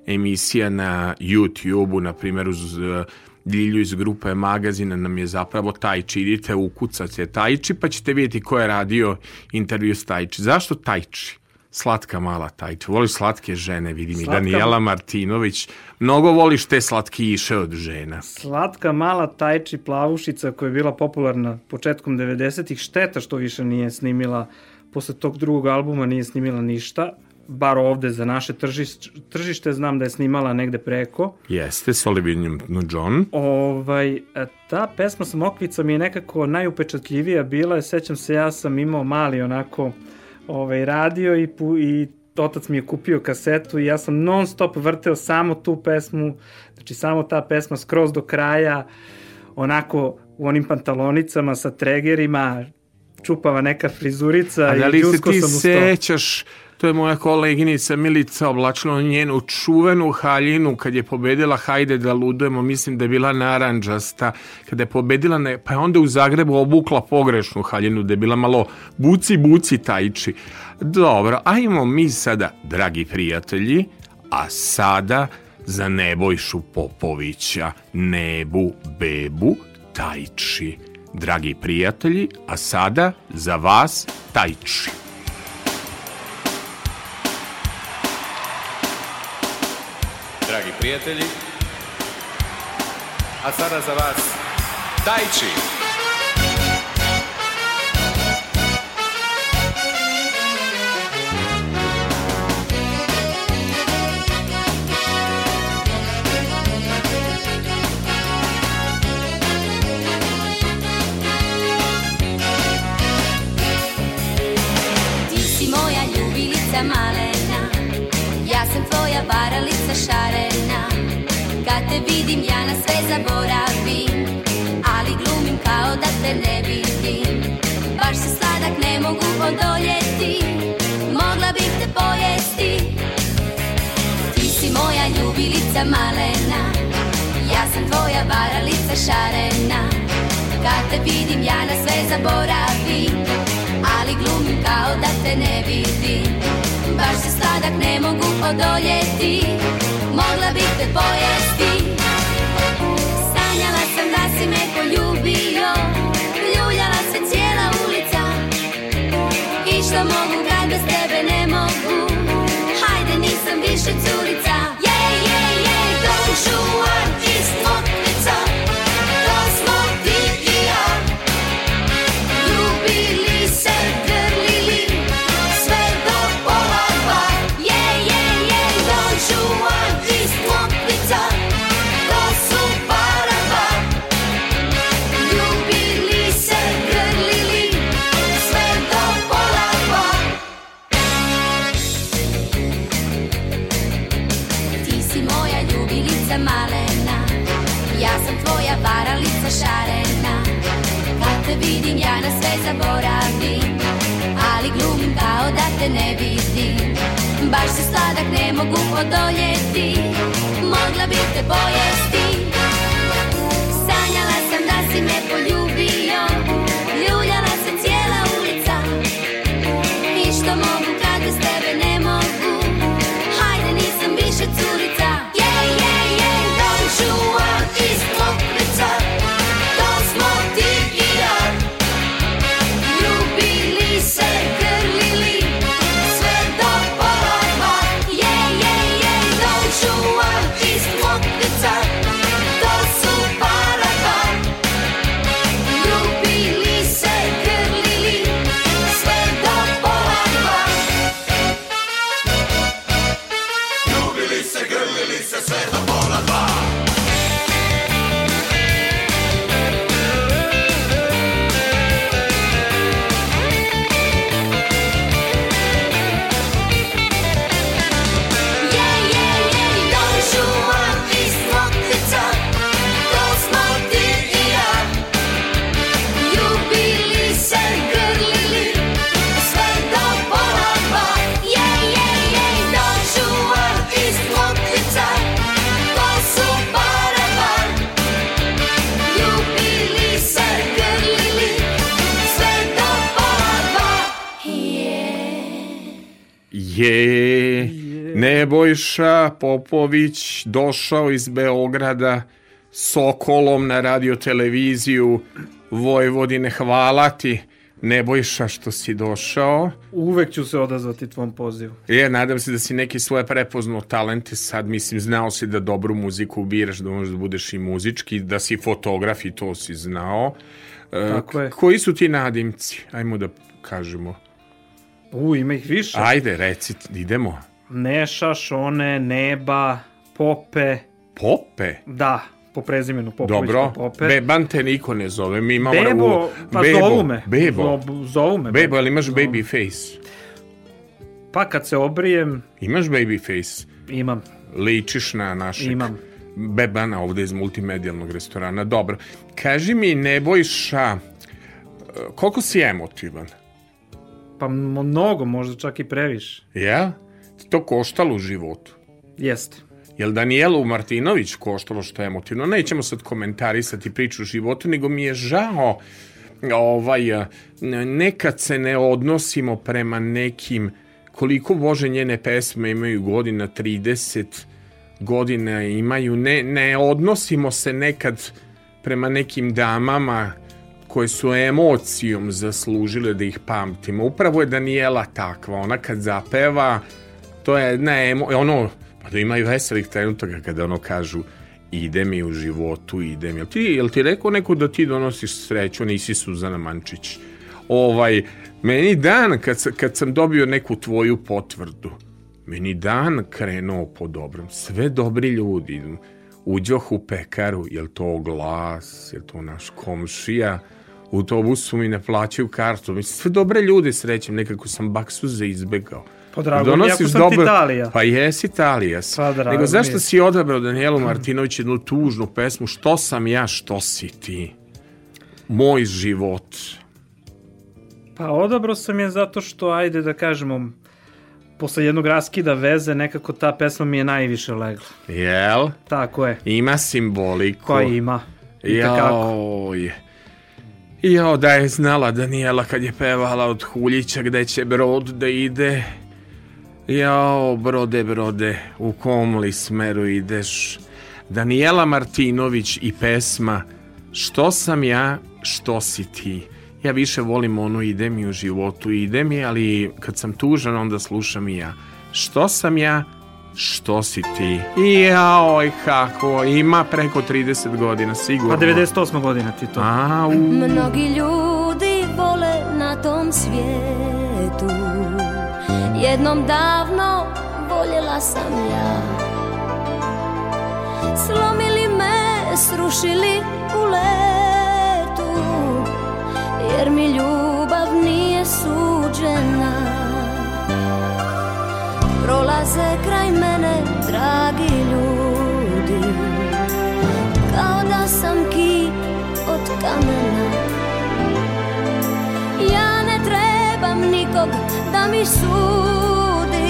emisija na YouTube-u, na primjer uz uh, Ljilju iz grupe magazina nam je zapravo Tajči. Idite, ukucate Tajči pa ćete vidjeti ko je radio intervju s Tajči. Zašto Tajči? Slatka mala Tajči. Voliš slatke žene, vidim i Slatka- Danijela Martinović. Mnogo voliš te slatkiše od žena. Slatka mala tajči plavušica koja je bila popularna početkom 90-ih. Šteta što više nije snimila, posle tog drugog albuma nije snimila ništa. Bar ovde za naše tržište, tržište znam da je snimala negde preko. Jeste, s Olivijom John. Ovaj, e, ta pesma Smokvica mi je nekako najupečatljivija bila. Sećam se, ja sam imao mali onako ovaj, radio i, pu, i otac mi je kupio kasetu i ja sam non stop vrteo samo tu pesmu, znači samo ta pesma skroz do kraja, onako u onim pantalonicama sa tregerima, čupava neka frizurica A da i li se džusko ti sećaš To je moja koleginica Milica oblačila njenu čuvenu haljinu kad je pobedila Hajde da ludujemo, mislim da je bila naranđasta. Kada je pobedila, ne, pa je onda u Zagrebu obukla pogrešnu haljinu, da je bila malo buci, buci tajči. Dobro, ajmo mi sada, dragi prijatelji, a sada za Nebojšu Popovića, Nebu, Bebu, Tajči. Dragi prijatelji, a sada za vas Tajči. Dragi prijatelji, a sada za vas Tajči. Tvoja varalica šarena. Kad te vidim ja na sve zaboravim Ali glumim kao da te ne vidim. Baš se sladak ne mogu odoljeti Mogla bih te pojesti. Ti si moja ljubilica malena Ja sam tvoja varalica šarena. Kad te vidim ja na sve zaboravim Ali glumim kao da te ne vidim Baš se sladak ne mogu odoljeti. Mogla bih te pojesti odoljeti Mogla bih te pojesti Nebojša Popović došao iz Beograda Sokolom na radio televiziju Vojvodine. Hvala ti Nebojša što si došao. Uvek ću se odazvati tvom pozivu. Je, nadam se da si neki svoje prepoznao talente sad, mislim, znao si da dobru muziku biraš, da možeš da budeš i muzički, da si fotograf i to si znao. E, Tako je. Koji su ti nadimci? Ajmo da kažemo. U, ima ih više. Ajde, reci, idemo. Neša, Šone, Neba, Pope. Pope? Da, po prezimenu Popović Dobro, Pope. Beban te niko ne zove, mi imamo... Bebo, pa Bebo, zovu me. Bebo, Zo- zovu me. Bebo, ali imaš Zovu. baby face? Pa kad se obrijem, Imaš baby face? imam. Ličiš na našeg Imam. Bebana ovde iz multimedijalnog restorana. Dobro, kaži mi Nebojša, e, koliko si emotivan? Pa mnogo, možda čak i previše. Ja? To koštalo u životu. Jeste. Jel Danijelu Martinović koštalo što je emotivno? Nećemo sad komentarisati priču o životu, nego mi je žao ovaj, nekad se ne odnosimo prema nekim koliko Bože njene pesme imaju godina 30 godina imaju ne, ne odnosimo se nekad prema nekim damama koje su emocijom zaslužile da ih pamtimo. Upravo je Daniela takva, ona kad zapeva, to je ne, ono, pa da ima i veselih trenutaka kada ono kažu ide mi u životu, ide mi. Jel ti, jel ti rekao neko da ti donosiš sreću, nisi Suzana Mančić? Ovaj, meni dan kad, kad sam dobio neku tvoju potvrdu, meni dan krenuo po dobrom. Sve dobri ljudi, uđoh u pekaru, jel to glas, jel to naš komšija, u autobusu mi ne plaćaju kartu. Mislim, sve dobre ljude srećem, nekako sam baksuze izbegao. Pa drago mi, ako sam ti Italija. Pa jes Italija. Pa drago Nego zašto mi. si odabrao Danielu Martinović jednu tužnu pesmu Što sam ja, što si ti? Moj život. Pa odabrao sam je zato što, ajde da kažemo, posle jednog raskida veze, nekako ta pesma mi je najviše legla. Jel? Tako je. Ima simboliku. Koja ima. I tekako. Joj. Jao, da je znala Daniela kad je pevala od Huljića gde će brod da ide. Jao, brode, brode, u kom li smeru ideš? Daniela Martinović i pesma Što sam ja, što si ti? Ja više volim ono ide mi u životu, ide mi, ali kad sam tužan onda slušam i ja. Što sam ja, što si ti? Jaoj, kako, ima preko 30 godina, sigurno. Pa 98. godina ti to. A, u... Mnogi ljudi vole na tom svijetu Jednom davno voljela sam ja. Slomili me, srušili u letu Jer mi ljubav nije suđena. Prolaze kraj mene dragi ljudi Kao da sam kip od kamena nikog da mi sudi.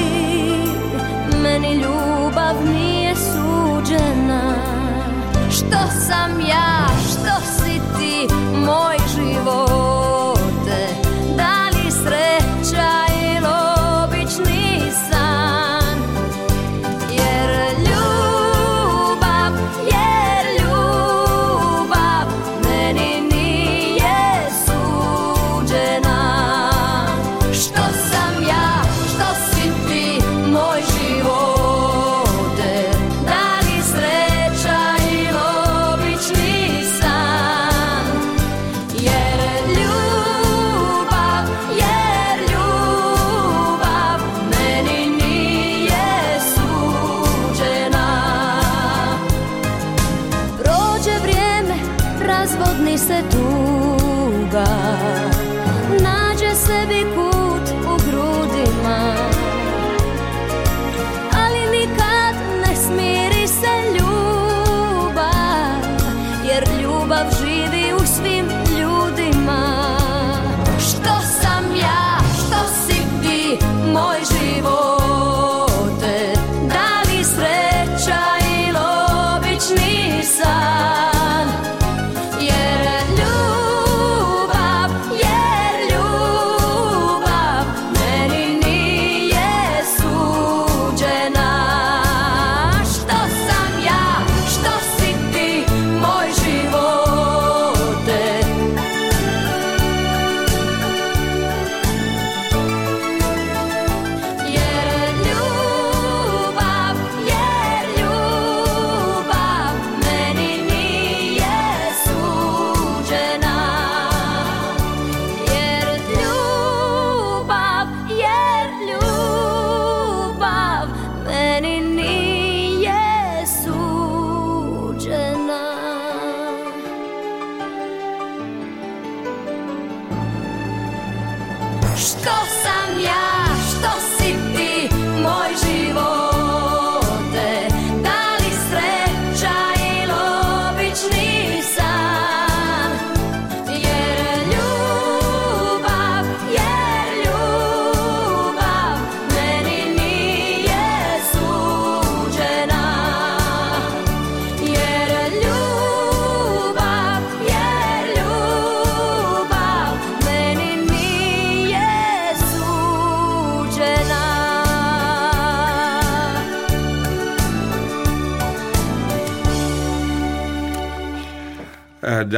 Meni ljubav nije suđena. Što sam ja, što si ti, moj živote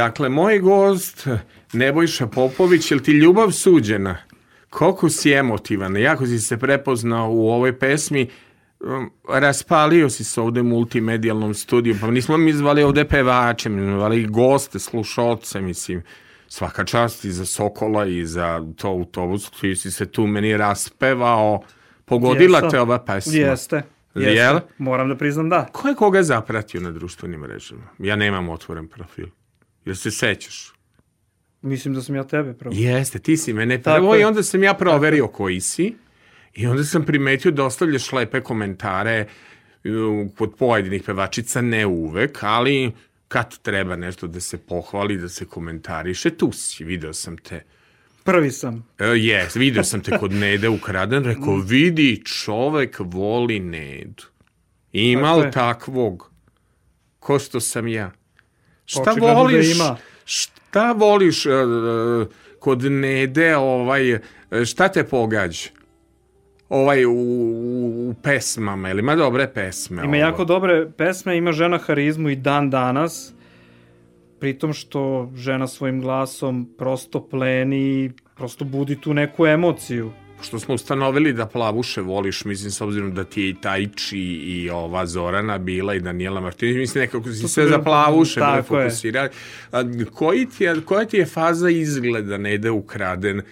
Dakle, moj gost, Nebojša Popović, je li ti ljubav suđena? Koliko si emotivan, jako si se prepoznao u ovoj pesmi, Um, raspalio si se ovde multimedijalnom studiju, pa nismo mi zvali ovde pevače, mi zvali goste, slušalce, mislim, svaka čast i za Sokola i za to autobus, ti si se tu meni raspevao, pogodila Jesam. te ova pesma. Jeste. Jeste. Jel? Moram da priznam da. Ko je koga zapratio na društvenim mrežama? Ja nemam otvoren profil. Jel se sećaš? Mislim da sam ja tebe prvo. Jeste, ti si mene Tako prvo i onda sam ja proverio koji si i onda sam primetio da ostavljaš lepe komentare uh, kod pojedinih pevačica, ne uvek, ali kad treba nešto da se pohvali, da se komentariše, tu si, video sam te. Prvi sam. E, Jes, video sam te kod Nede ukraden, rekao, (laughs) vidi, čovek voli Nedu. Ima Tako takvog? Ko što sam ja? Šta da voliš? ima. Šta voliš e, kod Nede, ovaj, e, šta te pogađa? Ovaj u, u, u pesmama, ili ima dobre pesme? Ima ovo? jako dobre pesme, ima žena harizmu i dan danas, pritom što žena svojim glasom prosto pleni, prosto budi tu neku emociju. Što smo ustanovili da plavuše voliš, mislim, s obzirom da ti je i Tajči i ova Zorana bila i Daniela Martinović, mislim, nekako si sve za plavuše fokusirali. Koji ti je, koja ti je faza izgleda ne ide ukraden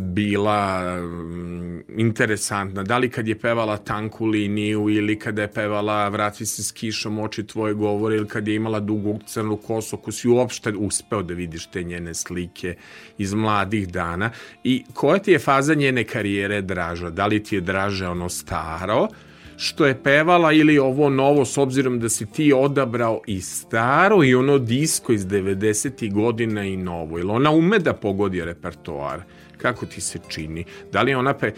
bila mm, interesantna? Da li kad je pevala tanku liniju ili kada je pevala Vrati se s kišom, oči tvoje govore ili kad je imala dugu crnu kosu, ako si uopšte uspeo da vidiš te njene slike iz mladih dana i koja ti je faza njene karijere draža? Da li ti je draže ono staro, što je pevala ili ovo novo s obzirom da si ti odabrao i staro i ono disko iz 90. godina i novo ili ona ume da pogodi repertoar kako ti se čini da li ona pe e,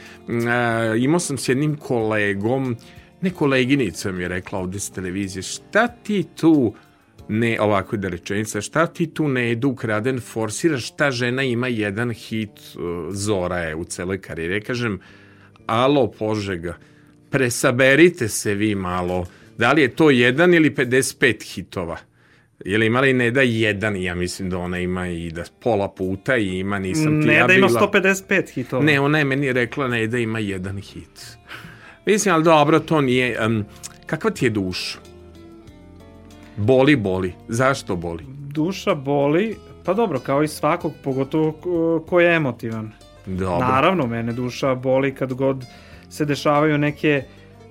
imao sam s jednim kolegom ne koleginica mi je rekla ovde s televizije šta ti tu ne, ovako da rečenica, šta ti tu ne idu ukraden forsiraš, ta žena ima jedan hit, uh, Zora je u celoj karijeri. Ja kažem, alo Požega, presaberite se vi malo, da li je to jedan ili 55 hitova? Je li imala i Neda jedan, ja mislim da ona ima i da pola puta i ima, nisam ti Ne ja da ima bila. 155 hitova. Ne, ona je meni rekla ne da ima jedan hit. Mislim, ali dobro, to nije... Um, kakva ti je duša? Boli, boli. Zašto boli? Duša boli, pa dobro, kao i svakog, pogotovo ko- je emotivan. Dobro. Naravno, mene duša boli kad god se dešavaju neke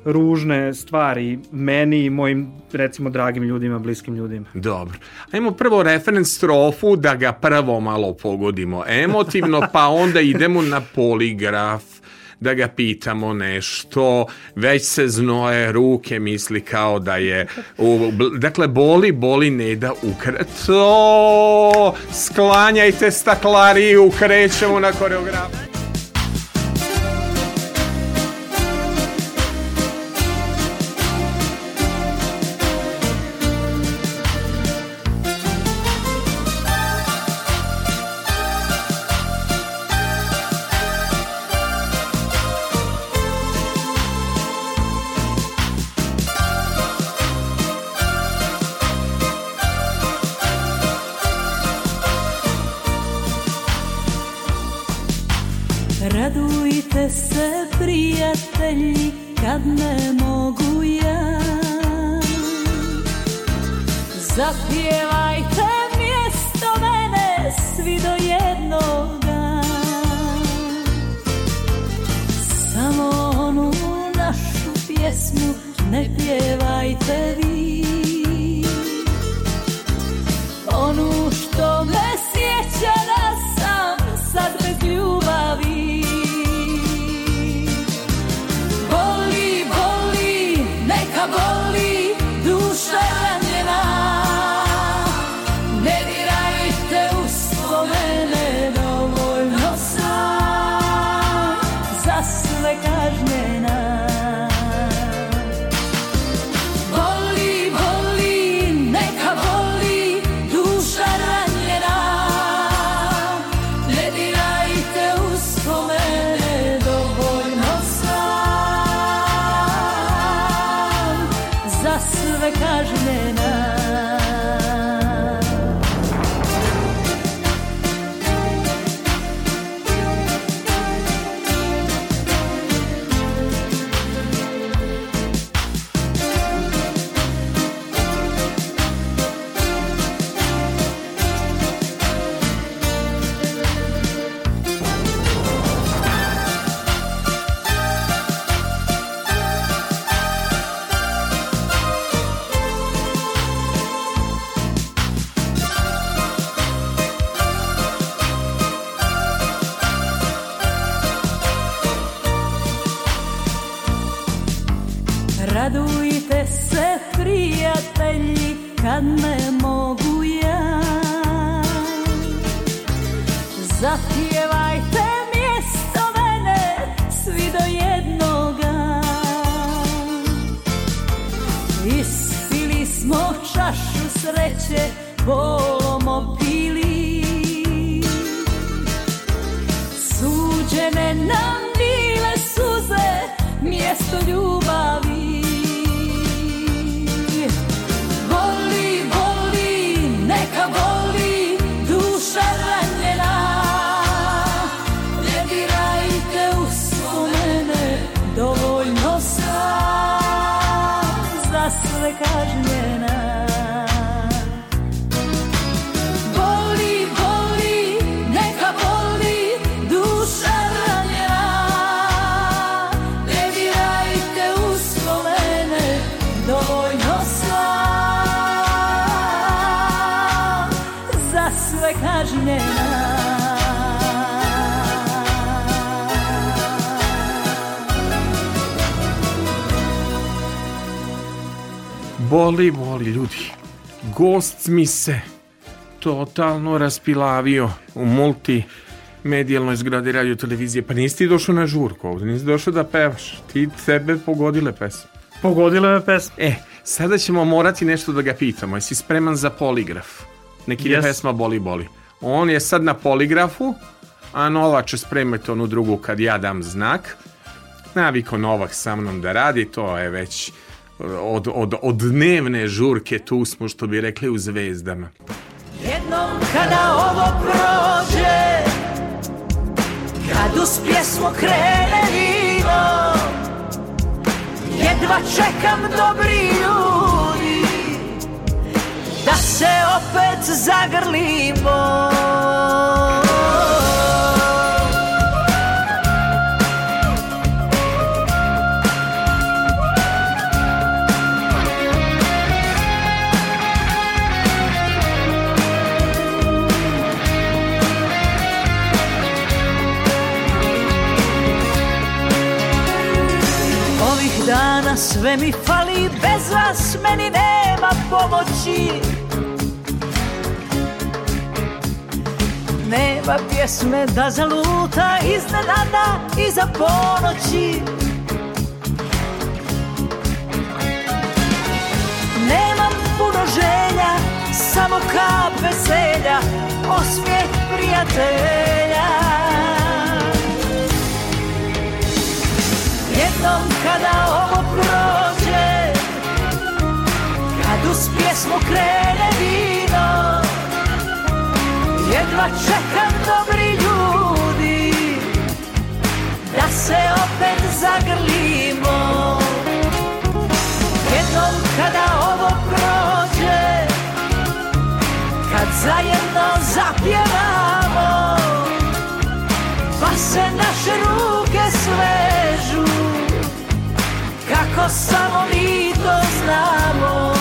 ružne stvari meni i mojim, recimo, dragim ljudima, bliskim ljudima. Dobro. Ajmo prvo referens strofu da ga prvo malo pogodimo emotivno, pa onda idemo na poligraf da ga pitamo nešto, već se znoje ruke, misli kao da je, u, dakle, boli, boli ne da ukreto, sklanjajte staklariju, krećemo na koreografiju. Oh. Boli, boli ljudi. Gost mi se totalno raspilavio u multimedijalnoj zgradi radio televizije. Pa nisi ti došao na žurku ovdje, nisi došao da pevaš. Ti tebe pogodile pesme. Pogodile me pesme. E, sada ćemo morati nešto da ga pitamo. Jesi spreman za poligraf? Neki Jes. pesma Boli, boli. On je sad na poligrafu, a Nova će spremati onu drugu kad ja dam znak. Naviko Novak sa mnom da radi, to je već od, od, od dnevne žurke tu smo, što bi rekli u zvezdama. Jednom kada ovo prođe Kad uz pjesmu krene vino Jedva čekam dobri ljudi Da se opet zagrlimo Dana sve mi fali, bez vas meni nema pomoći. Nema pjesme da zaluta iznenada iza ponoći. Nemam puno želja, samo kap veselja, osmijeh prijatelja Jednom kada ovo prođe Kad uz pjesmu krene vino Jedva čekam dobri ljudi Da se opet zagrlimo. Jednom kada ovo prođe Kad zajedno zapjevamo Pa se naše ruke svežu Kako samo mi to znamo.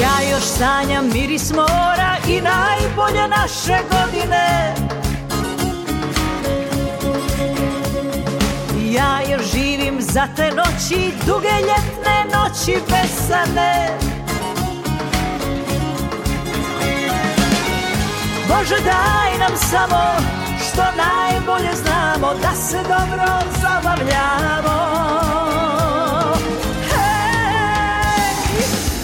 Ja još sanjam miris mora i najbolje naše godine. Ja još živim za te noći, duge ljetne noći besane Bože daj nam samo što najbolje znamo Da se dobro zabavljamo Hej,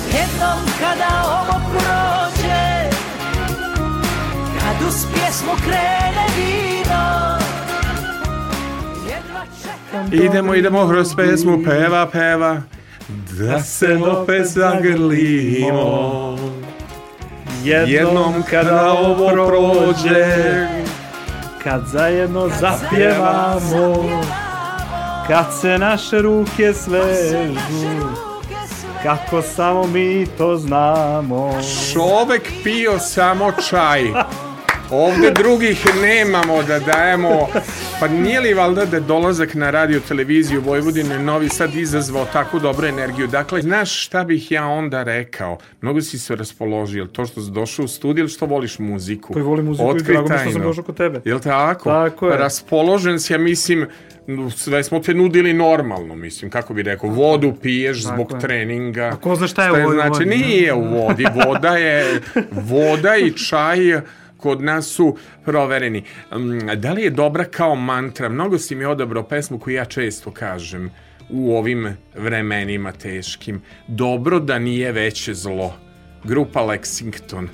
jednom kada ovo prođe Kad uz pjesmu krene vino Idemo, idemo kroz pesmu, peva, peva. Da se opet zagrlimo. Jednom kada ovo prođe. Kad zajedno zapjevamo Kad se naše ruke svežu Kako samo mi to znamo Čovek pio samo čaj. (laughs) Ovde drugih nemamo da dajemo. Pa nije li valjda da dolazak na radio televiziju Vojvodine Novi Sad izazvao takvu dobru energiju? Dakle, znaš šta bih ja onda rekao? Mnogo si se raspoložio, to što si došao u studiju ili što voliš muziku? Pa i volim muziku i Otkri drago mi što sam došao kod tebe. Jel tako? Tako je. Raspoložen si, ja mislim, sve smo te nudili normalno, mislim, kako bi rekao, vodu piješ Tako zbog je. treninga. A ko zna šta je u ovoj znači, vodi? nije u vodi, voda je, voda i čaj kod nas su provereni. Mm, Da li je dobra kao mantra? Mnogo si mi odabrao pesmu koju ja često kažem u ovim vremenima teškim. Dobro da nije veće zlo. Grupa Lexington.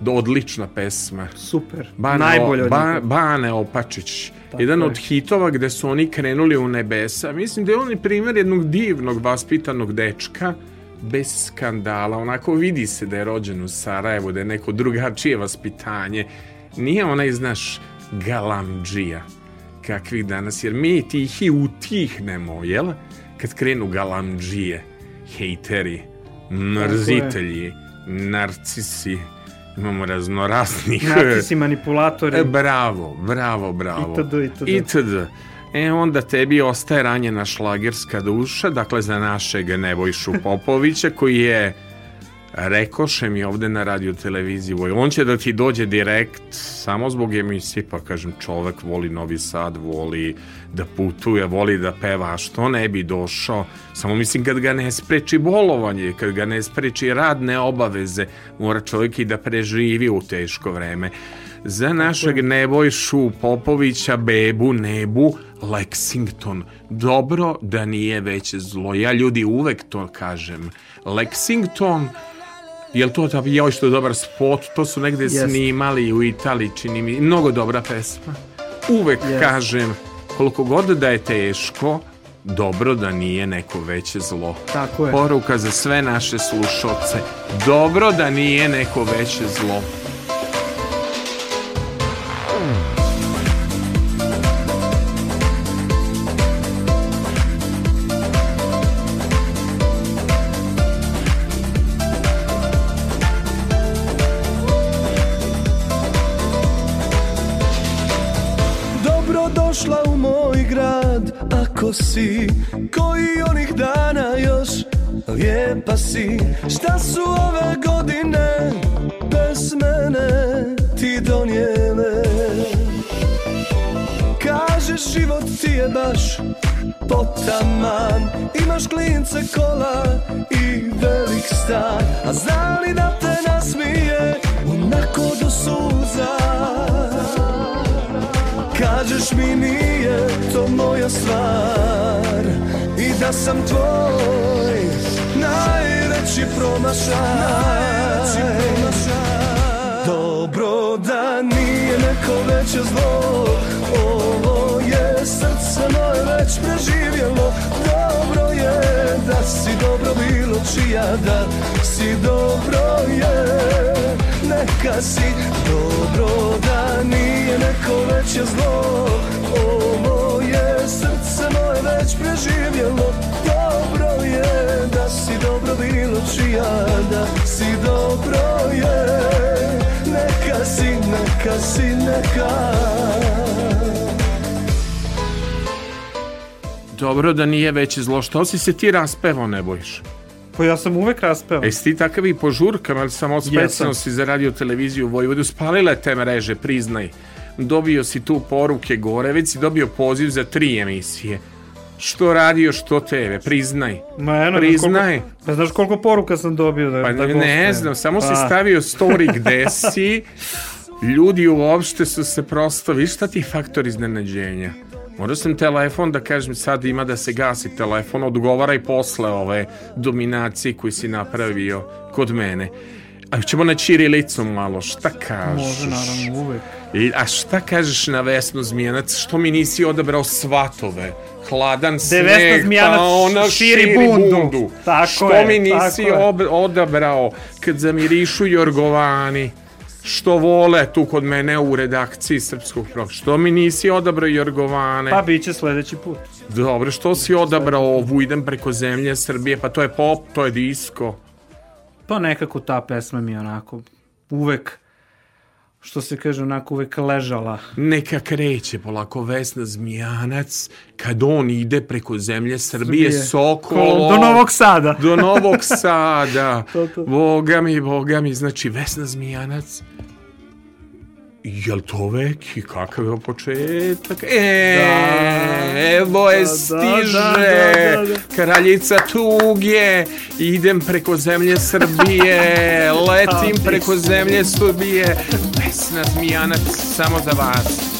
Do, odlična pesma. Super. Bane, Najbolje od ba. Bane Opačić. Tako Jedan je. od hitova gde su oni krenuli u nebesa. Mislim da je on primjer jednog divnog, vaspitanog dečka bez skandala. Onako vidi se da je rođen u Sarajevu, da je neko drugačije vaspitanje. Nije onaj, znaš, galamdžija kakvih danas, jer mi tihi utihnemo, jel? Kad krenu galamdžije, hejteri, mrzitelji, narcisi, imamo raznoraznih... Narcisi, manipulatori. E, bravo, bravo, bravo. Itd., itd. Itd. E onda tebi ostaje ranjena šlagerska duša, dakle za našeg Nebojšu Popovića koji je rekoše mi ovde na radio televiziji on će da ti dođe direkt samo zbog emisije, pa kažem čovek voli Novi Sad, voli da putuje, voli da peva, a što ne bi došao? Samo mislim kad ga ne spreči bolovanje, kad ga ne spreči radne obaveze, mora čovjek i da preživi u teško vreme. Za našeg Nebojšu Popovića, bebu, nebu, Lexington. Dobro da nije veće zlo. Ja ljudi uvek to kažem. Lexington, jel to ta, joj što je dobar spot, to su negde Jest. snimali u Italiji, čini mi, mnogo dobra pesma. Uvek Jest. kažem, koliko god da je teško, dobro da nije neko veće zlo. Tako je. Poruka za sve naše slušoce. Dobro da nije neko veće zlo. Ako si koji onih dana još? Lijepa si Šta su ove godine Bez mene ti donijele? Kažeš život ti je baš potaman. Imaš klince kola i velik stan. A zna li da te nasmije Onako do suza Kažeš mi nije to moja stvar. I da sam tvoj najveći promašaj. Dobro da nije neko veće zlo. Ovo je srce moje već preživjelo. Dobro je da si dobro bilo čija da si dobro je Neka si. Dobro da nije neko veće zlo. Ovo je srce moje već preživjelo. Dobro je da si dobro bilo čija da si dobro je. Neka si, neka si, neka. Dobro da nije veće zlo. Što si se ti raspevao, ne bojiš? Pa ja sam uvek raspeo. Jesi ti takav i po žurkama, ali samo specijalno Jesam. si za radio televiziju Vojvodu, spalile te mreže, priznaj. Dobio si tu poruke gore, već si dobio poziv za tri emisije. Što radio, što TV, priznaj. Ma eno, Priznaj. Koliko, pa znaš koliko poruka sam dobio da, Pa da ne, ne znam, samo si Pa, stavio story (laughs) gde si, ljudi uopšte su se prosto, viš šta ti je faktor iznenađenja? Morao sam telefon da kažem sad ima da se gasi telefon, odgovaraj posle ove dominacije koju si napravio kod mene. A ćemo na Čirilicu malo, šta kažeš? Može, naravno, uvek. I, a šta kažeš na Vesnu Zmijanac? Što mi nisi odabrao svatove? Hladan sneg, pa ona širi širi, bundu. bundu. Tako što je, mi nisi tako odabrao kad zamirišu Jorgovani? Što vole tu kod mene u redakciji srpskog programa? Što mi nisi odabrao Jorgovane? Pa bit će sledeći put. Dobro, što si odabrao ovu idem preko zemlje Srbije? Pa to je pop, to je disko. Pa nekako ta pesma mi je onako uvek, što se kaže, onako uvek ležala. Neka kreće polako Vesna Zmijanac kad on ide preko zemlje Srbije, Srbije. Sokolo. Do Novog Sada. Do Novog Sada. (laughs) To, to. Boga mi, boga mi, znači Vesna Zmijanac Jel to veki? Kakav je početak? E, evo je da, stiže. da, da, da. Kraljica tuge. Idem preko zemlje Srbije. Letim ti preko zemlje Srbije. Vesna Zmijanac, samo za vas.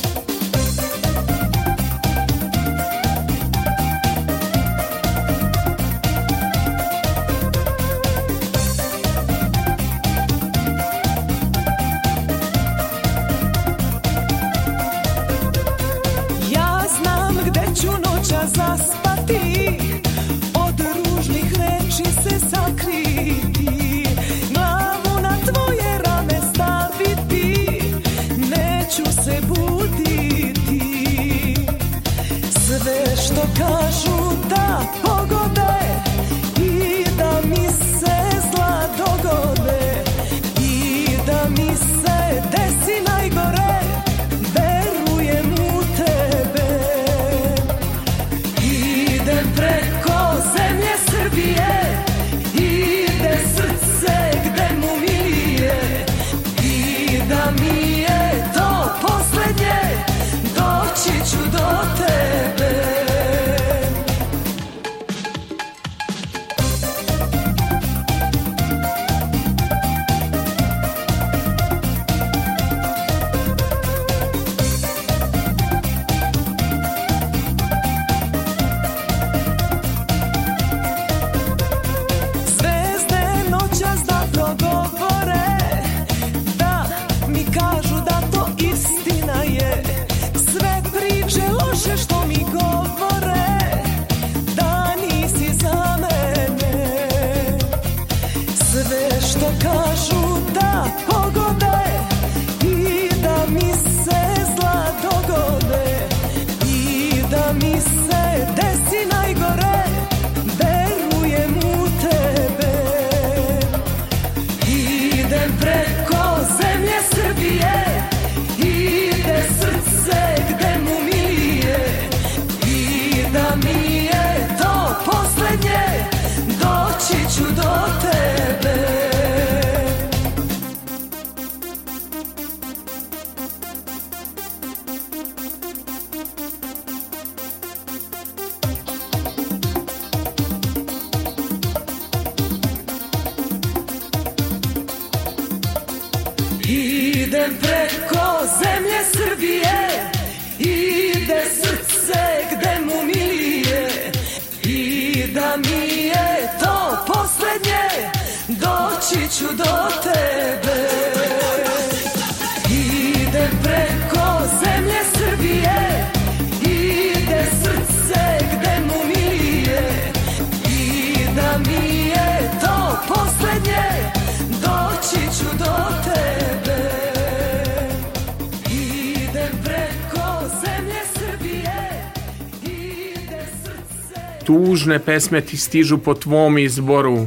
Pesme ti stižu po tvom izboru.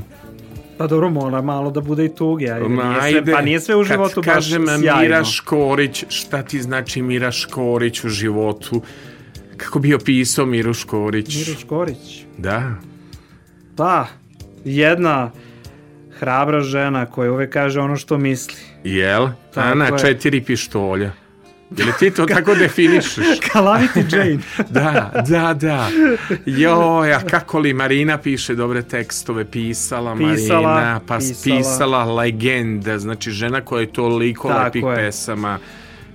Pa dobro, mora malo da bude i tuge. Ajde, Ma, nije ajde, sve, pa nije sve u životu kad baš kažem sjajno. Mira Škorić, šta ti znači Mira Škorić u životu? Kako bi opisao Miru Škorić? Miro Škorić. Da. Pa, jedna hrabra žena koja uvek kaže ono što misli. Jel? Tako Ana, je. četiri pištolja. Je li ti to tako definišeš? (laughs) Calamity Jane. Da, da, da. Joj, a kako li Marina piše dobre tekstove, pisala, Pisala, Marina, pa pisala. pisala legenda, znači žena koja je toliko Tako lepih je. pesama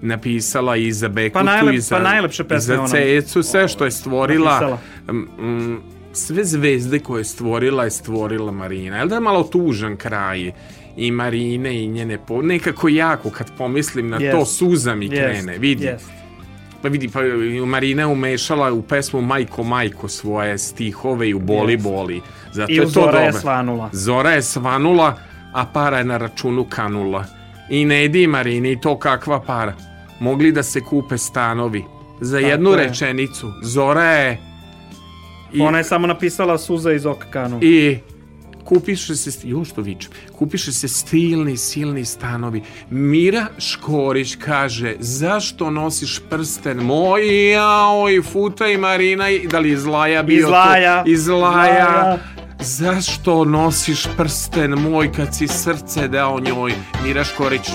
napisala i za Bekutu, Pa najlep- i za, pa najlepše i za Cecu, sve što je stvorila, mm, sve zvezde koje je stvorila je stvorila Marina. Jel da je malo tužan kraj i Marine i njene po... Nekako jako kad pomislim na to Jest. suza mi Jest, krene, vidi. jest. Pa vidi, pa Marina umešala u pesmu Majko Majko svoje stihove i u Boli. Boli. Zato I je u to Zora je svanula. Zora je svanula, a para je na računu kanula. I ne idi Marini, i to kakva para. Mogli da se kupe stanovi. Za Tako jednu je. rečenicu. Zora je... I, Ona je samo napisala suza iz oka kanu. i kupiše se, jo što vičem, kupiše se stilni, silni stanovi. Mira Škorić kaže, zašto nosiš prsten moj, jaoj, futa i Marina, i- da li iz Laja bio Iz Laja. to? Iz Laja. Laja. Zašto nosiš prsten moj kad si srce dao njoj? Mira Škorić.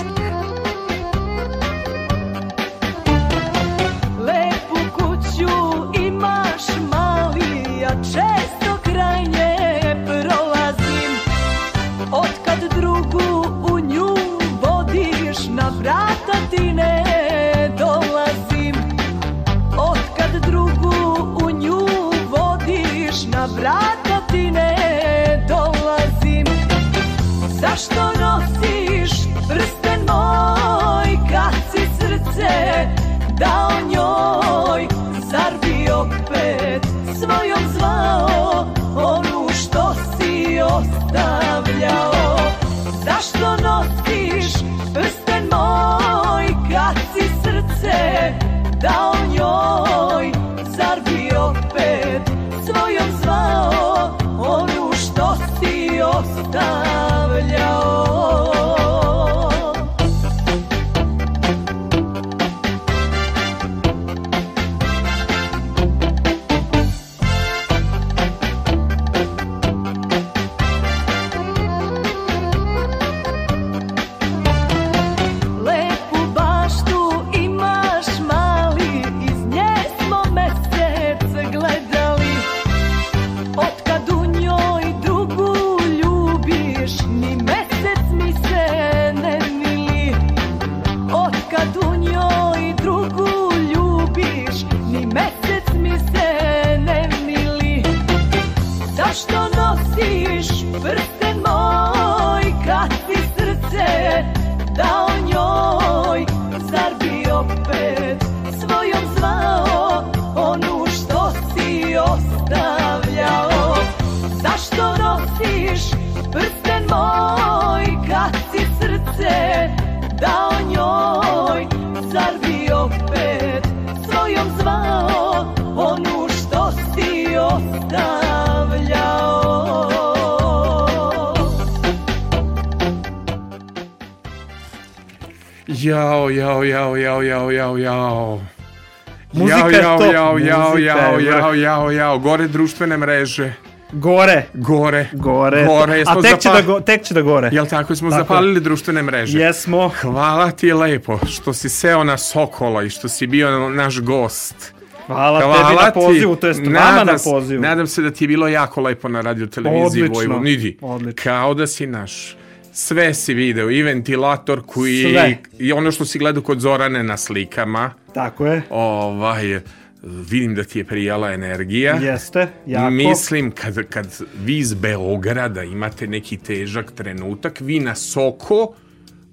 Jao, gore društvene mreže. Gore. Gore. Gore. Gore. Jesmo A tek će, zapa- da go, tek će da gore. Jel tako smo Tako. zapalili društvene mreže? Jesmo. Hvala ti lepo što si seo na Sokola i što si bio naš gost. Hvala, tebi na pozivu, to jest vama na Nadam s- pozivu. Nadam se da ti je bilo jako lepo na radio televiziji. Vojvodini. Odlično. Kao da si naš. Sve si video, i ventilatorku i, Sve. i ono što si gledao kod Zorane na slikama. Tako je. Ovaj, vidim da ti je prijala energija. Jeste, jako. Mislim, kad, kad vi iz Beograda imate neki težak trenutak, vi na Soko...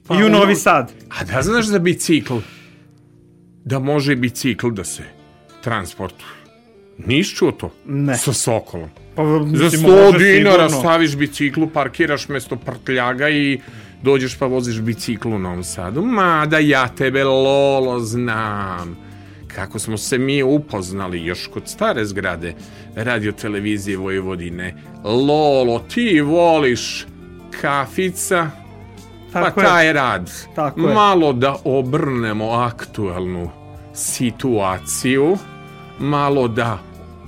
pa I u Novi Sad. A da znaš za bicikl? Da može bicikl da se transportuje. Nis čuo to? Ne. Sa Sokolom. Pa, Za mislim, 100 može dinara sigurno. staviš biciklu, parkiraš mesto prtljaga i dođeš pa voziš biciklu u Novom Sadu. Mada ja tebe, Lolo, znam. Kako smo se mi upoznali još kod stare zgrade radio televizije Vojvodine. Lolo, ti voliš kafica, Tako pa je. taj rad. Tako je. malo da obrnemo aktualnu situaciju, malo da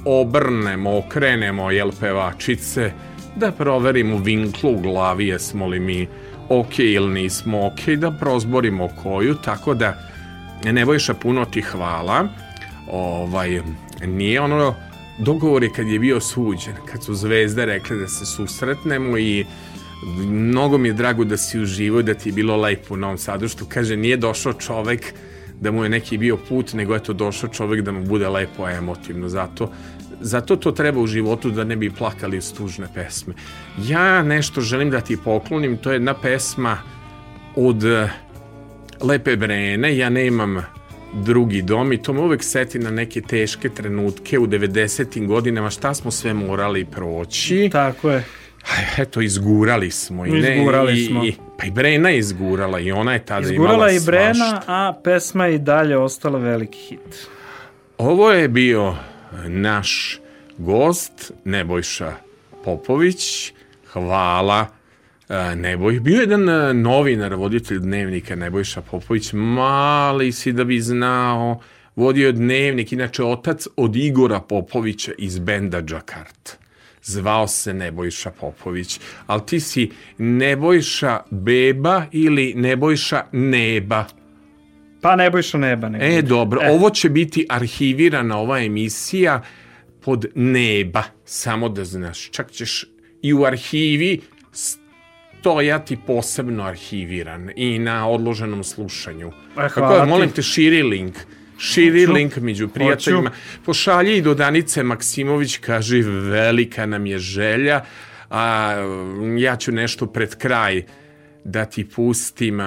obrnemo, okrenemo jel pevačice, da proverimo vinklu u glavi jesmo li mi ok ili nismo ok, da prozborimo koju, tako da Nebojša puno ti hvala. Ovaj, nije ono dogovor je kad je bio suđen, kad su zvezde rekle da se susretnemo i mnogo mi je drago da si uživao, da ti je bilo lepo u Novom Sadu, što kaže, nije došao čovek da mu je neki bio put, nego je to došao čovek da mu bude lepo emotivno, zato Zato to treba u životu da ne bi plakali tužne pesme. Ja nešto želim da ti poklonim, to je jedna pesma od Lepe Brene, ja nemam drugi dom i to me uvek seti na neke teške trenutke u 90. godinama, šta smo sve morali proći. Tako je. Eto, izgurali smo. I ne, Izgurali i, smo. I, pa i Brena je izgurala i ona je tada Izgurala imala i Brena, svašta. a pesma je i dalje ostala veliki hit. Ovo je bio naš gost, Nebojša Popović. Hvala. E, Neboj, bio je jedan e, novinar, voditelj dnevnika Nebojša Popović, mali si da bi znao, vodio je dnevnik, inače otac od Igora Popovića iz benda Džakart. Zvao se Nebojša Popović, ali ti si Nebojša Beba ili Nebojša Neba. Pa Nebojša neba. Nego. E, dobro, ovo će biti arhivirana ova emisija pod neba, samo da znaš. Čak ćeš i u arhivi stojati posebno arhiviran i na odloženom slušanju. E, ti. molim te, širi link. Širi Hoću. link među prijateljima. Hoću. Pošalji i do Danice Maksimović, kaži velika nam je želja, a ja ću nešto pred kraj da ti pustim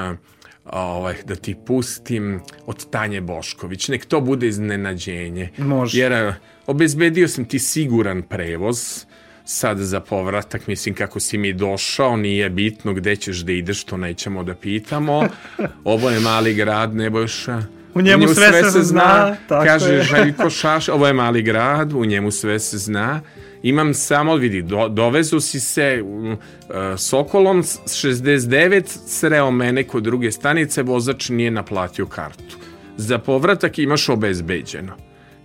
ovaj, da ti pustim od Tanje Bošković. Nek to bude iznenađenje. Može. Jer obezbedio sam ti siguran prevoz sad za povratak, mislim kako si mi došao, nije bitno gde ćeš da ideš, to nećemo da pitamo. (laughs) Ovo je mali grad, Nebojša. U njemu sve se zna, tako kaže je. Željko (laughs) Šaš, ovo je mali grad, u njemu sve se zna. Imam samo, vidi, do, dovezu si se uh, Sokolom s- 69, sreo mene kod druge stanice, vozač nije naplatio kartu. Za povratak imaš obezbeđeno.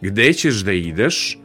Gde ćeš da ideš,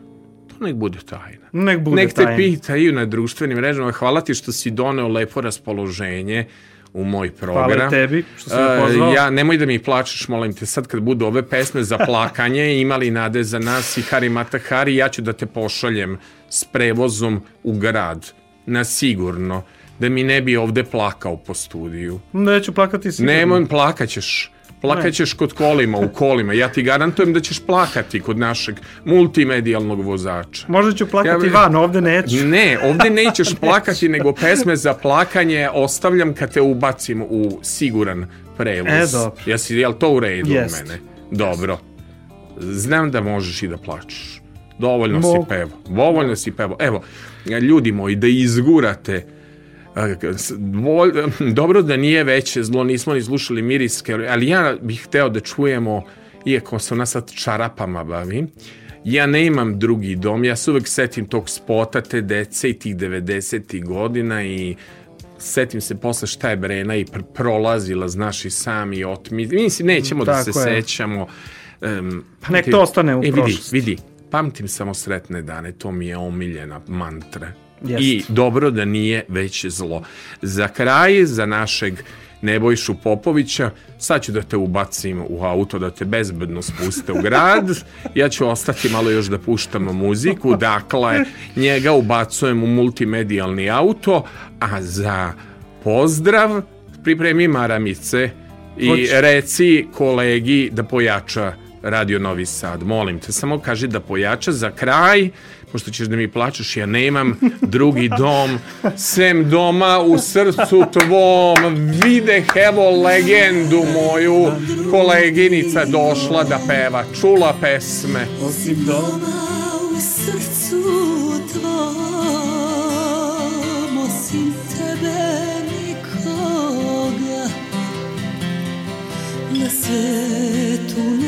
to nek bude tajna. Nek bude Nek te pitaju na društvenim mrežama. Hvala ti što si doneo lepo raspoloženje u moj program. Hvala tebi što si me E, pozvao. ja, nemoj da mi plačeš, molim te, sad kad budu ove pesme za plakanje, (laughs) imali nade za nas i Hari Mata Hari, ja ću da te pošaljem s prevozom u grad, na sigurno, da mi ne bi ovde plakao po studiju. Neću plakati sigurno. Nemoj, plakaćeš. Plakaćeš kod kolima, u kolima. Ja ti garantujem da ćeš plakati kod našeg multimedijalnog vozača. Možda ću plakati Ja- van, ovde neću. Ne, ovde (laughs) nećeš plakati, nego pesme za plakanje ostavljam kad te ubacim u siguran prevoz. E, dobro. Jesi, jel to u redu Jest. u mene? Dobro. Znam da možeš i da plačeš. Dovoljno Mogu. si pevo. Dovoljno si pevo. Evo, ljudi moji, da izgurate (laughs) dobro da nije veće zlo, nismo ni slušali miriske, ali ja bih hteo da čujemo, iako se ona sad čarapama bavi, ja ne imam drugi dom, ja se uvek setim tog spota, te dece i tih 90. godina i setim se posle šta je Brena i pr prolazila, znaš i sami otmi. Mislim, nećemo da se Tako je. sećamo. Um, Pa nek to ostane u e, vidi, prošlosti. vidi, pamtim samo sretne dane, to mi je omiljena mantra. Jest. I dobro da nije veće zlo. Za kraj, za našeg Nebojšu Popovića, sad ću da te ubacim u auto, da te bezbedno spuste u grad. (laughs) Ja ću ostati malo još da puštam muziku, dakle, njega ubacujem u multimedijalni auto, a za pozdrav pripremi maramice i Hoće. reci kolegi da pojača Radio Novi Sad. Molim te, samo kaži da pojača za kraj, pošto ćeš da mi plačeš, ja nemam (laughs) drugi dom, sem doma u srcu tvom. Videh, evo legendu moju, koleginica došla da peva, čula pesme. Osim doma. u srcu tvom osim tebe nikoga na svetu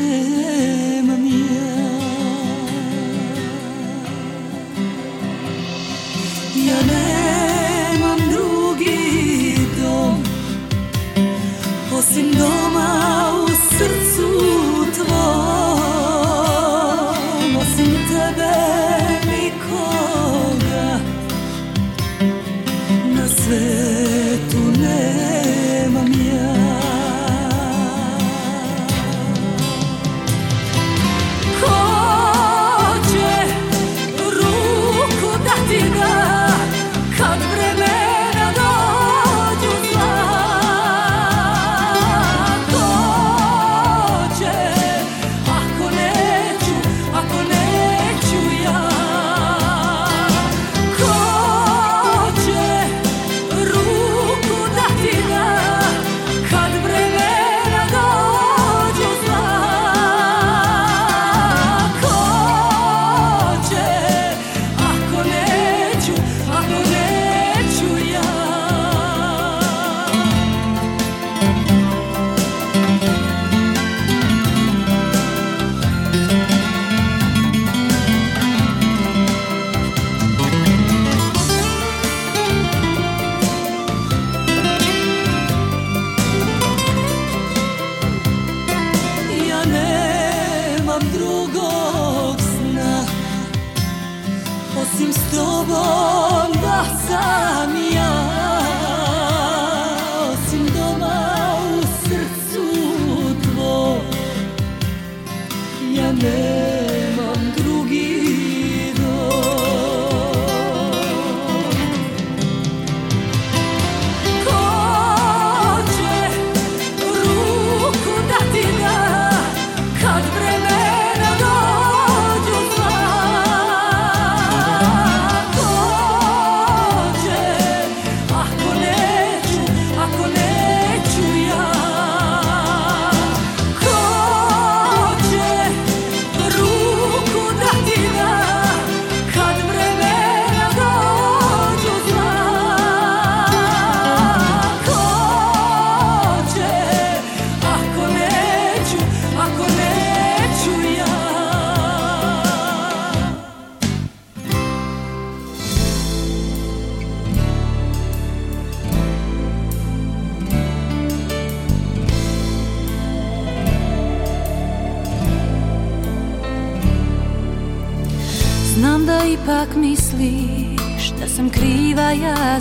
osim doma u srcu tvom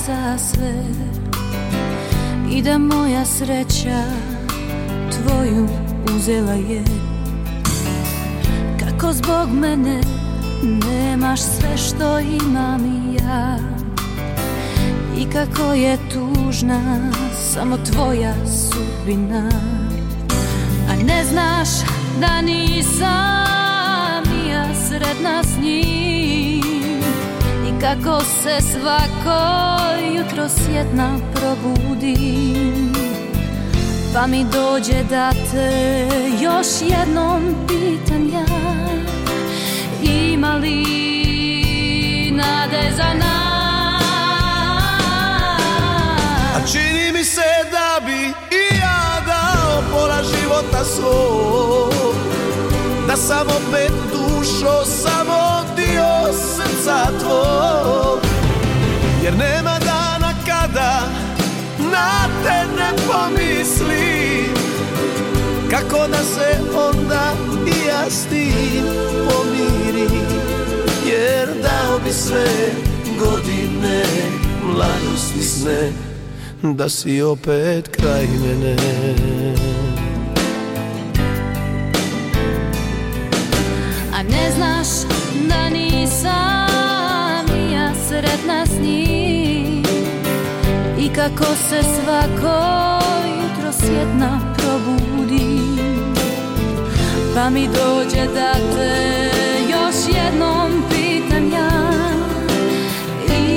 za sve. I da moja sreća tvoju uzela je. Kako zbog mene nemaš sve što imam i ja. I kako je tužna samo tvoja sudbina. A ne znaš da nisam i ja sretna s njim kako se svako jutro sjetna probudim Pa mi dođe da te još jednom pitam ja Ima li nade za nas? A čini mi se da bi i ja dao pola života svog Da sam opet dušo samo dio srca tvog Jer nema dana kada na te ne pomislim Kako da se onda i ja s tim pomirim. Jer dao bi sve godine mladosti sne Da si opet kraj mene sretna s njim I kako se svako jutro svjetna probudi. Pa mi dođe da te još jednom pitam ja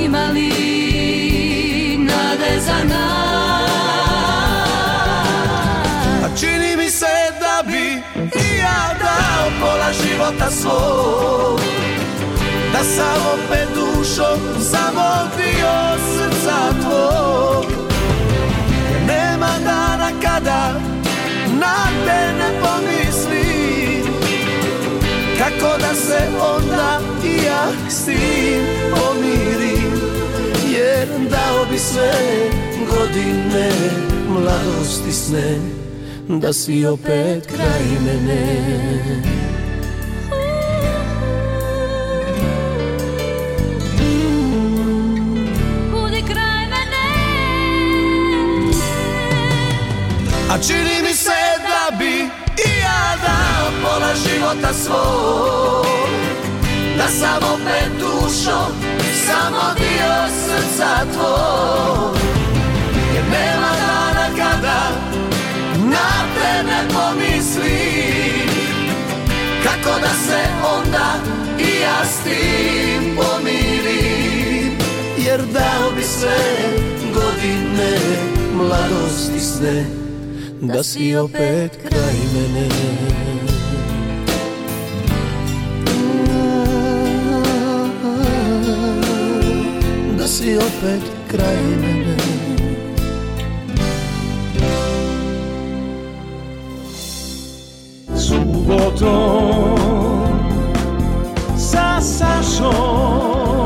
Ima li nade za nas? A čini mi se da bi i ja dao pola života svog Da sam opet dušom samo dio srca tvog Jer nema dana kada na te ne pomislim Kako da se onda i ja s tim pomirim. Jer dao bi sve godine mladosti sne Da si opet kraj mene A čini mi se da bi i ja dao pola života svog. Da sam opet dušom samo dio srca tvog. Jer nema dana kada na te ne pomislim. Kako da se onda i ja s tim pomirim? Jer dao bi sve godine mladosti sne Da si opet kraj mene. Da si opet kraj mene. Subotom sa Sašom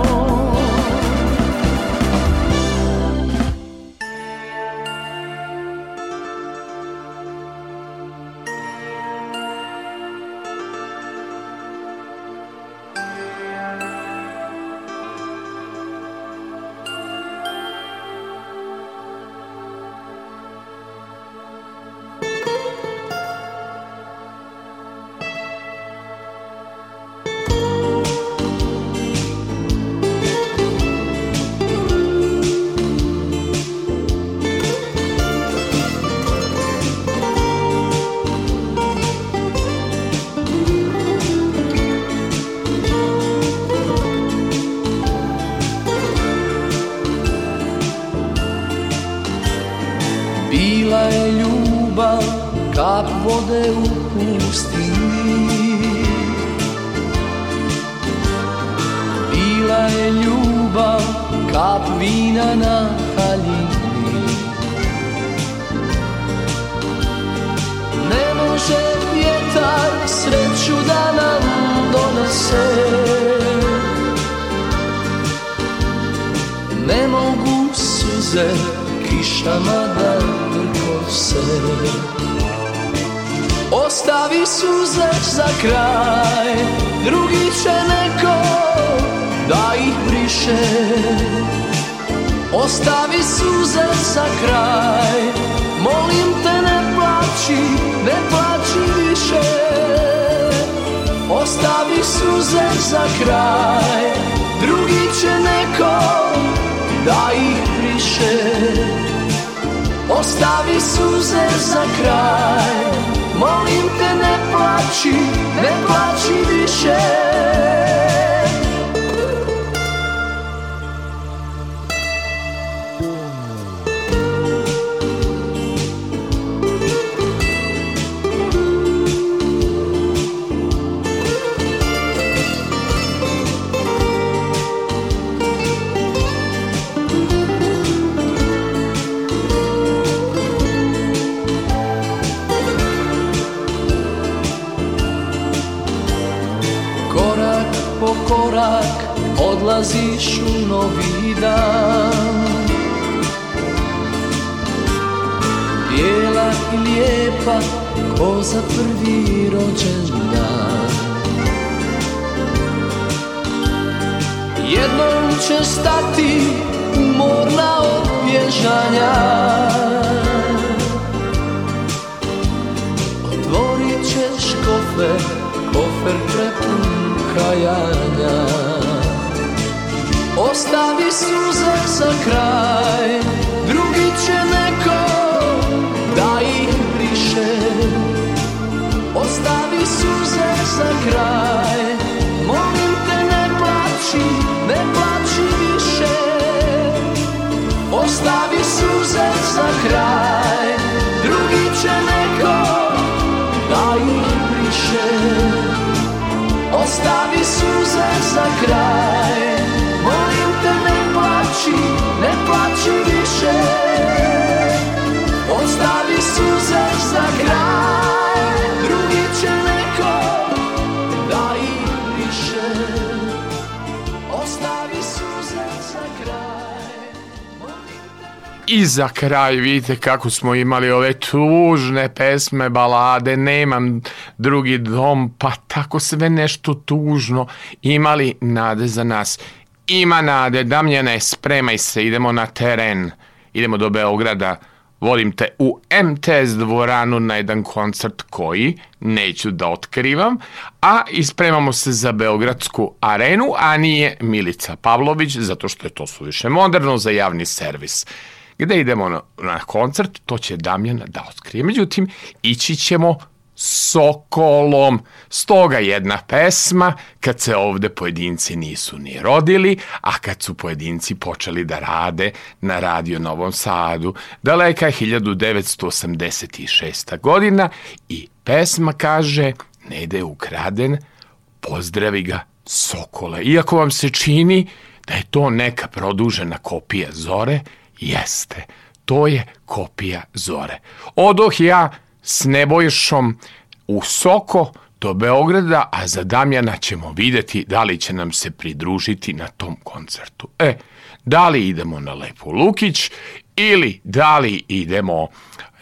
Za kraj vidite kako smo imali ove tužne pesme, balade, nemam drugi dom, pa tako sve nešto tužno imali nade za nas. Ima nade, Damljane, spremaj se, idemo na teren, idemo do Beograda, volim te u MTS dvoranu na jedan koncert koji neću da otkrivam, a ispremamo se za Beogradsku arenu, a nije Milica Pavlović, zato što je to suviše moderno za javni servis gde idemo na, na koncert, to će Damjan da otkrije. Međutim, ići ćemo Sokolom. Stoga jedna pesma, kad se ovde pojedinci nisu ni rodili, a kad su pojedinci počeli da rade na Radio Novom Sadu, daleka je 1986. godina i pesma kaže, ne ide ukraden, pozdravi ga Sokole. Iako vam se čini da je to neka produžena kopija Zore, jeste. To je kopija Zore. Odoh ja s Nebojšom u Soko do Beograda, a za Damjana ćemo videti da li će nam se pridružiti na tom koncertu. E, da li idemo na Lepu Lukić ili da li idemo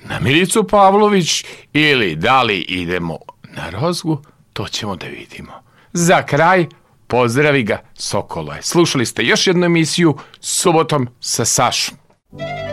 na Milicu Pavlović ili da li idemo na Rozgu, to ćemo da vidimo. Za kraj, pozdravi ga Sokoloje. Slušali ste još jednu emisiju subotom sa Sašom. Thank you.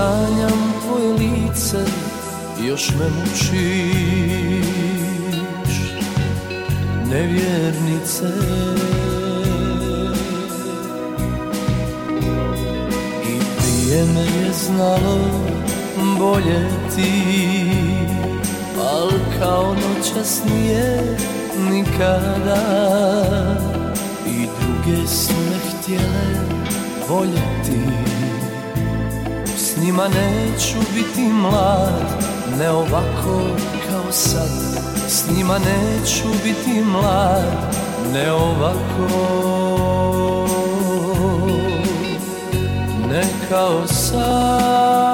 Sanjam tvoje lice Još me mučiš Nevjernice. I prije me je znalo bolje ti Al kao noćas nije nikada. I druge su htjele voljeti Njima neću biti mlad Ne ovako kao sad. S njima neću biti mlad Ne ovako. Ne kao sad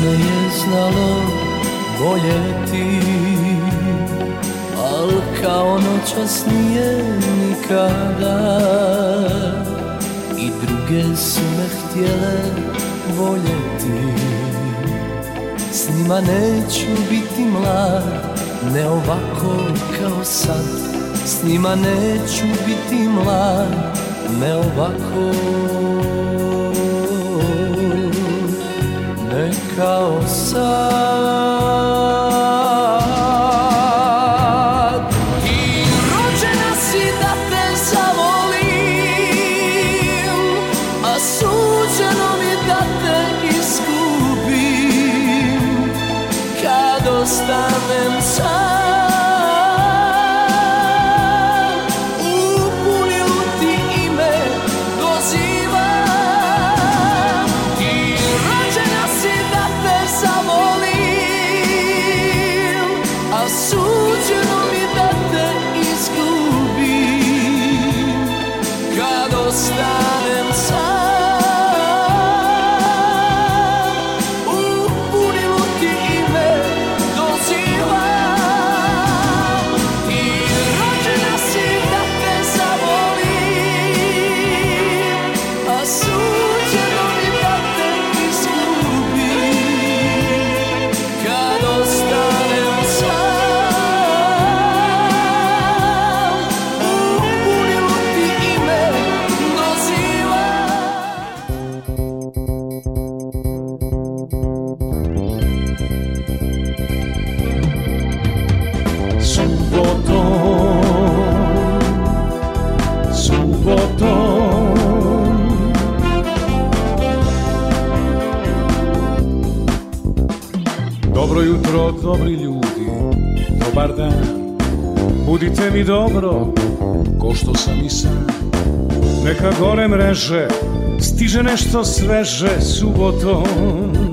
me je znalo voljeti Al kao noćas nije nikada. I druge su me htjele voljeti S njima neću biti mlad Ne ovako kao sad. S njima neću biti mlad Ne ovako ne kao Budite mi dobro, ko što sam i sam. Neka gore mreže, stiže nešto sveže subotom Subotom,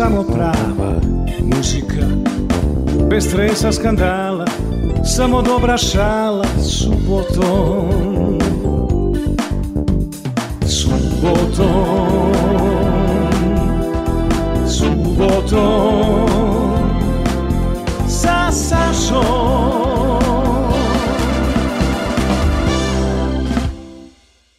samo prava muzika Bez stresa, skandala, samo dobra šala Subotom. Subotom. Subotom.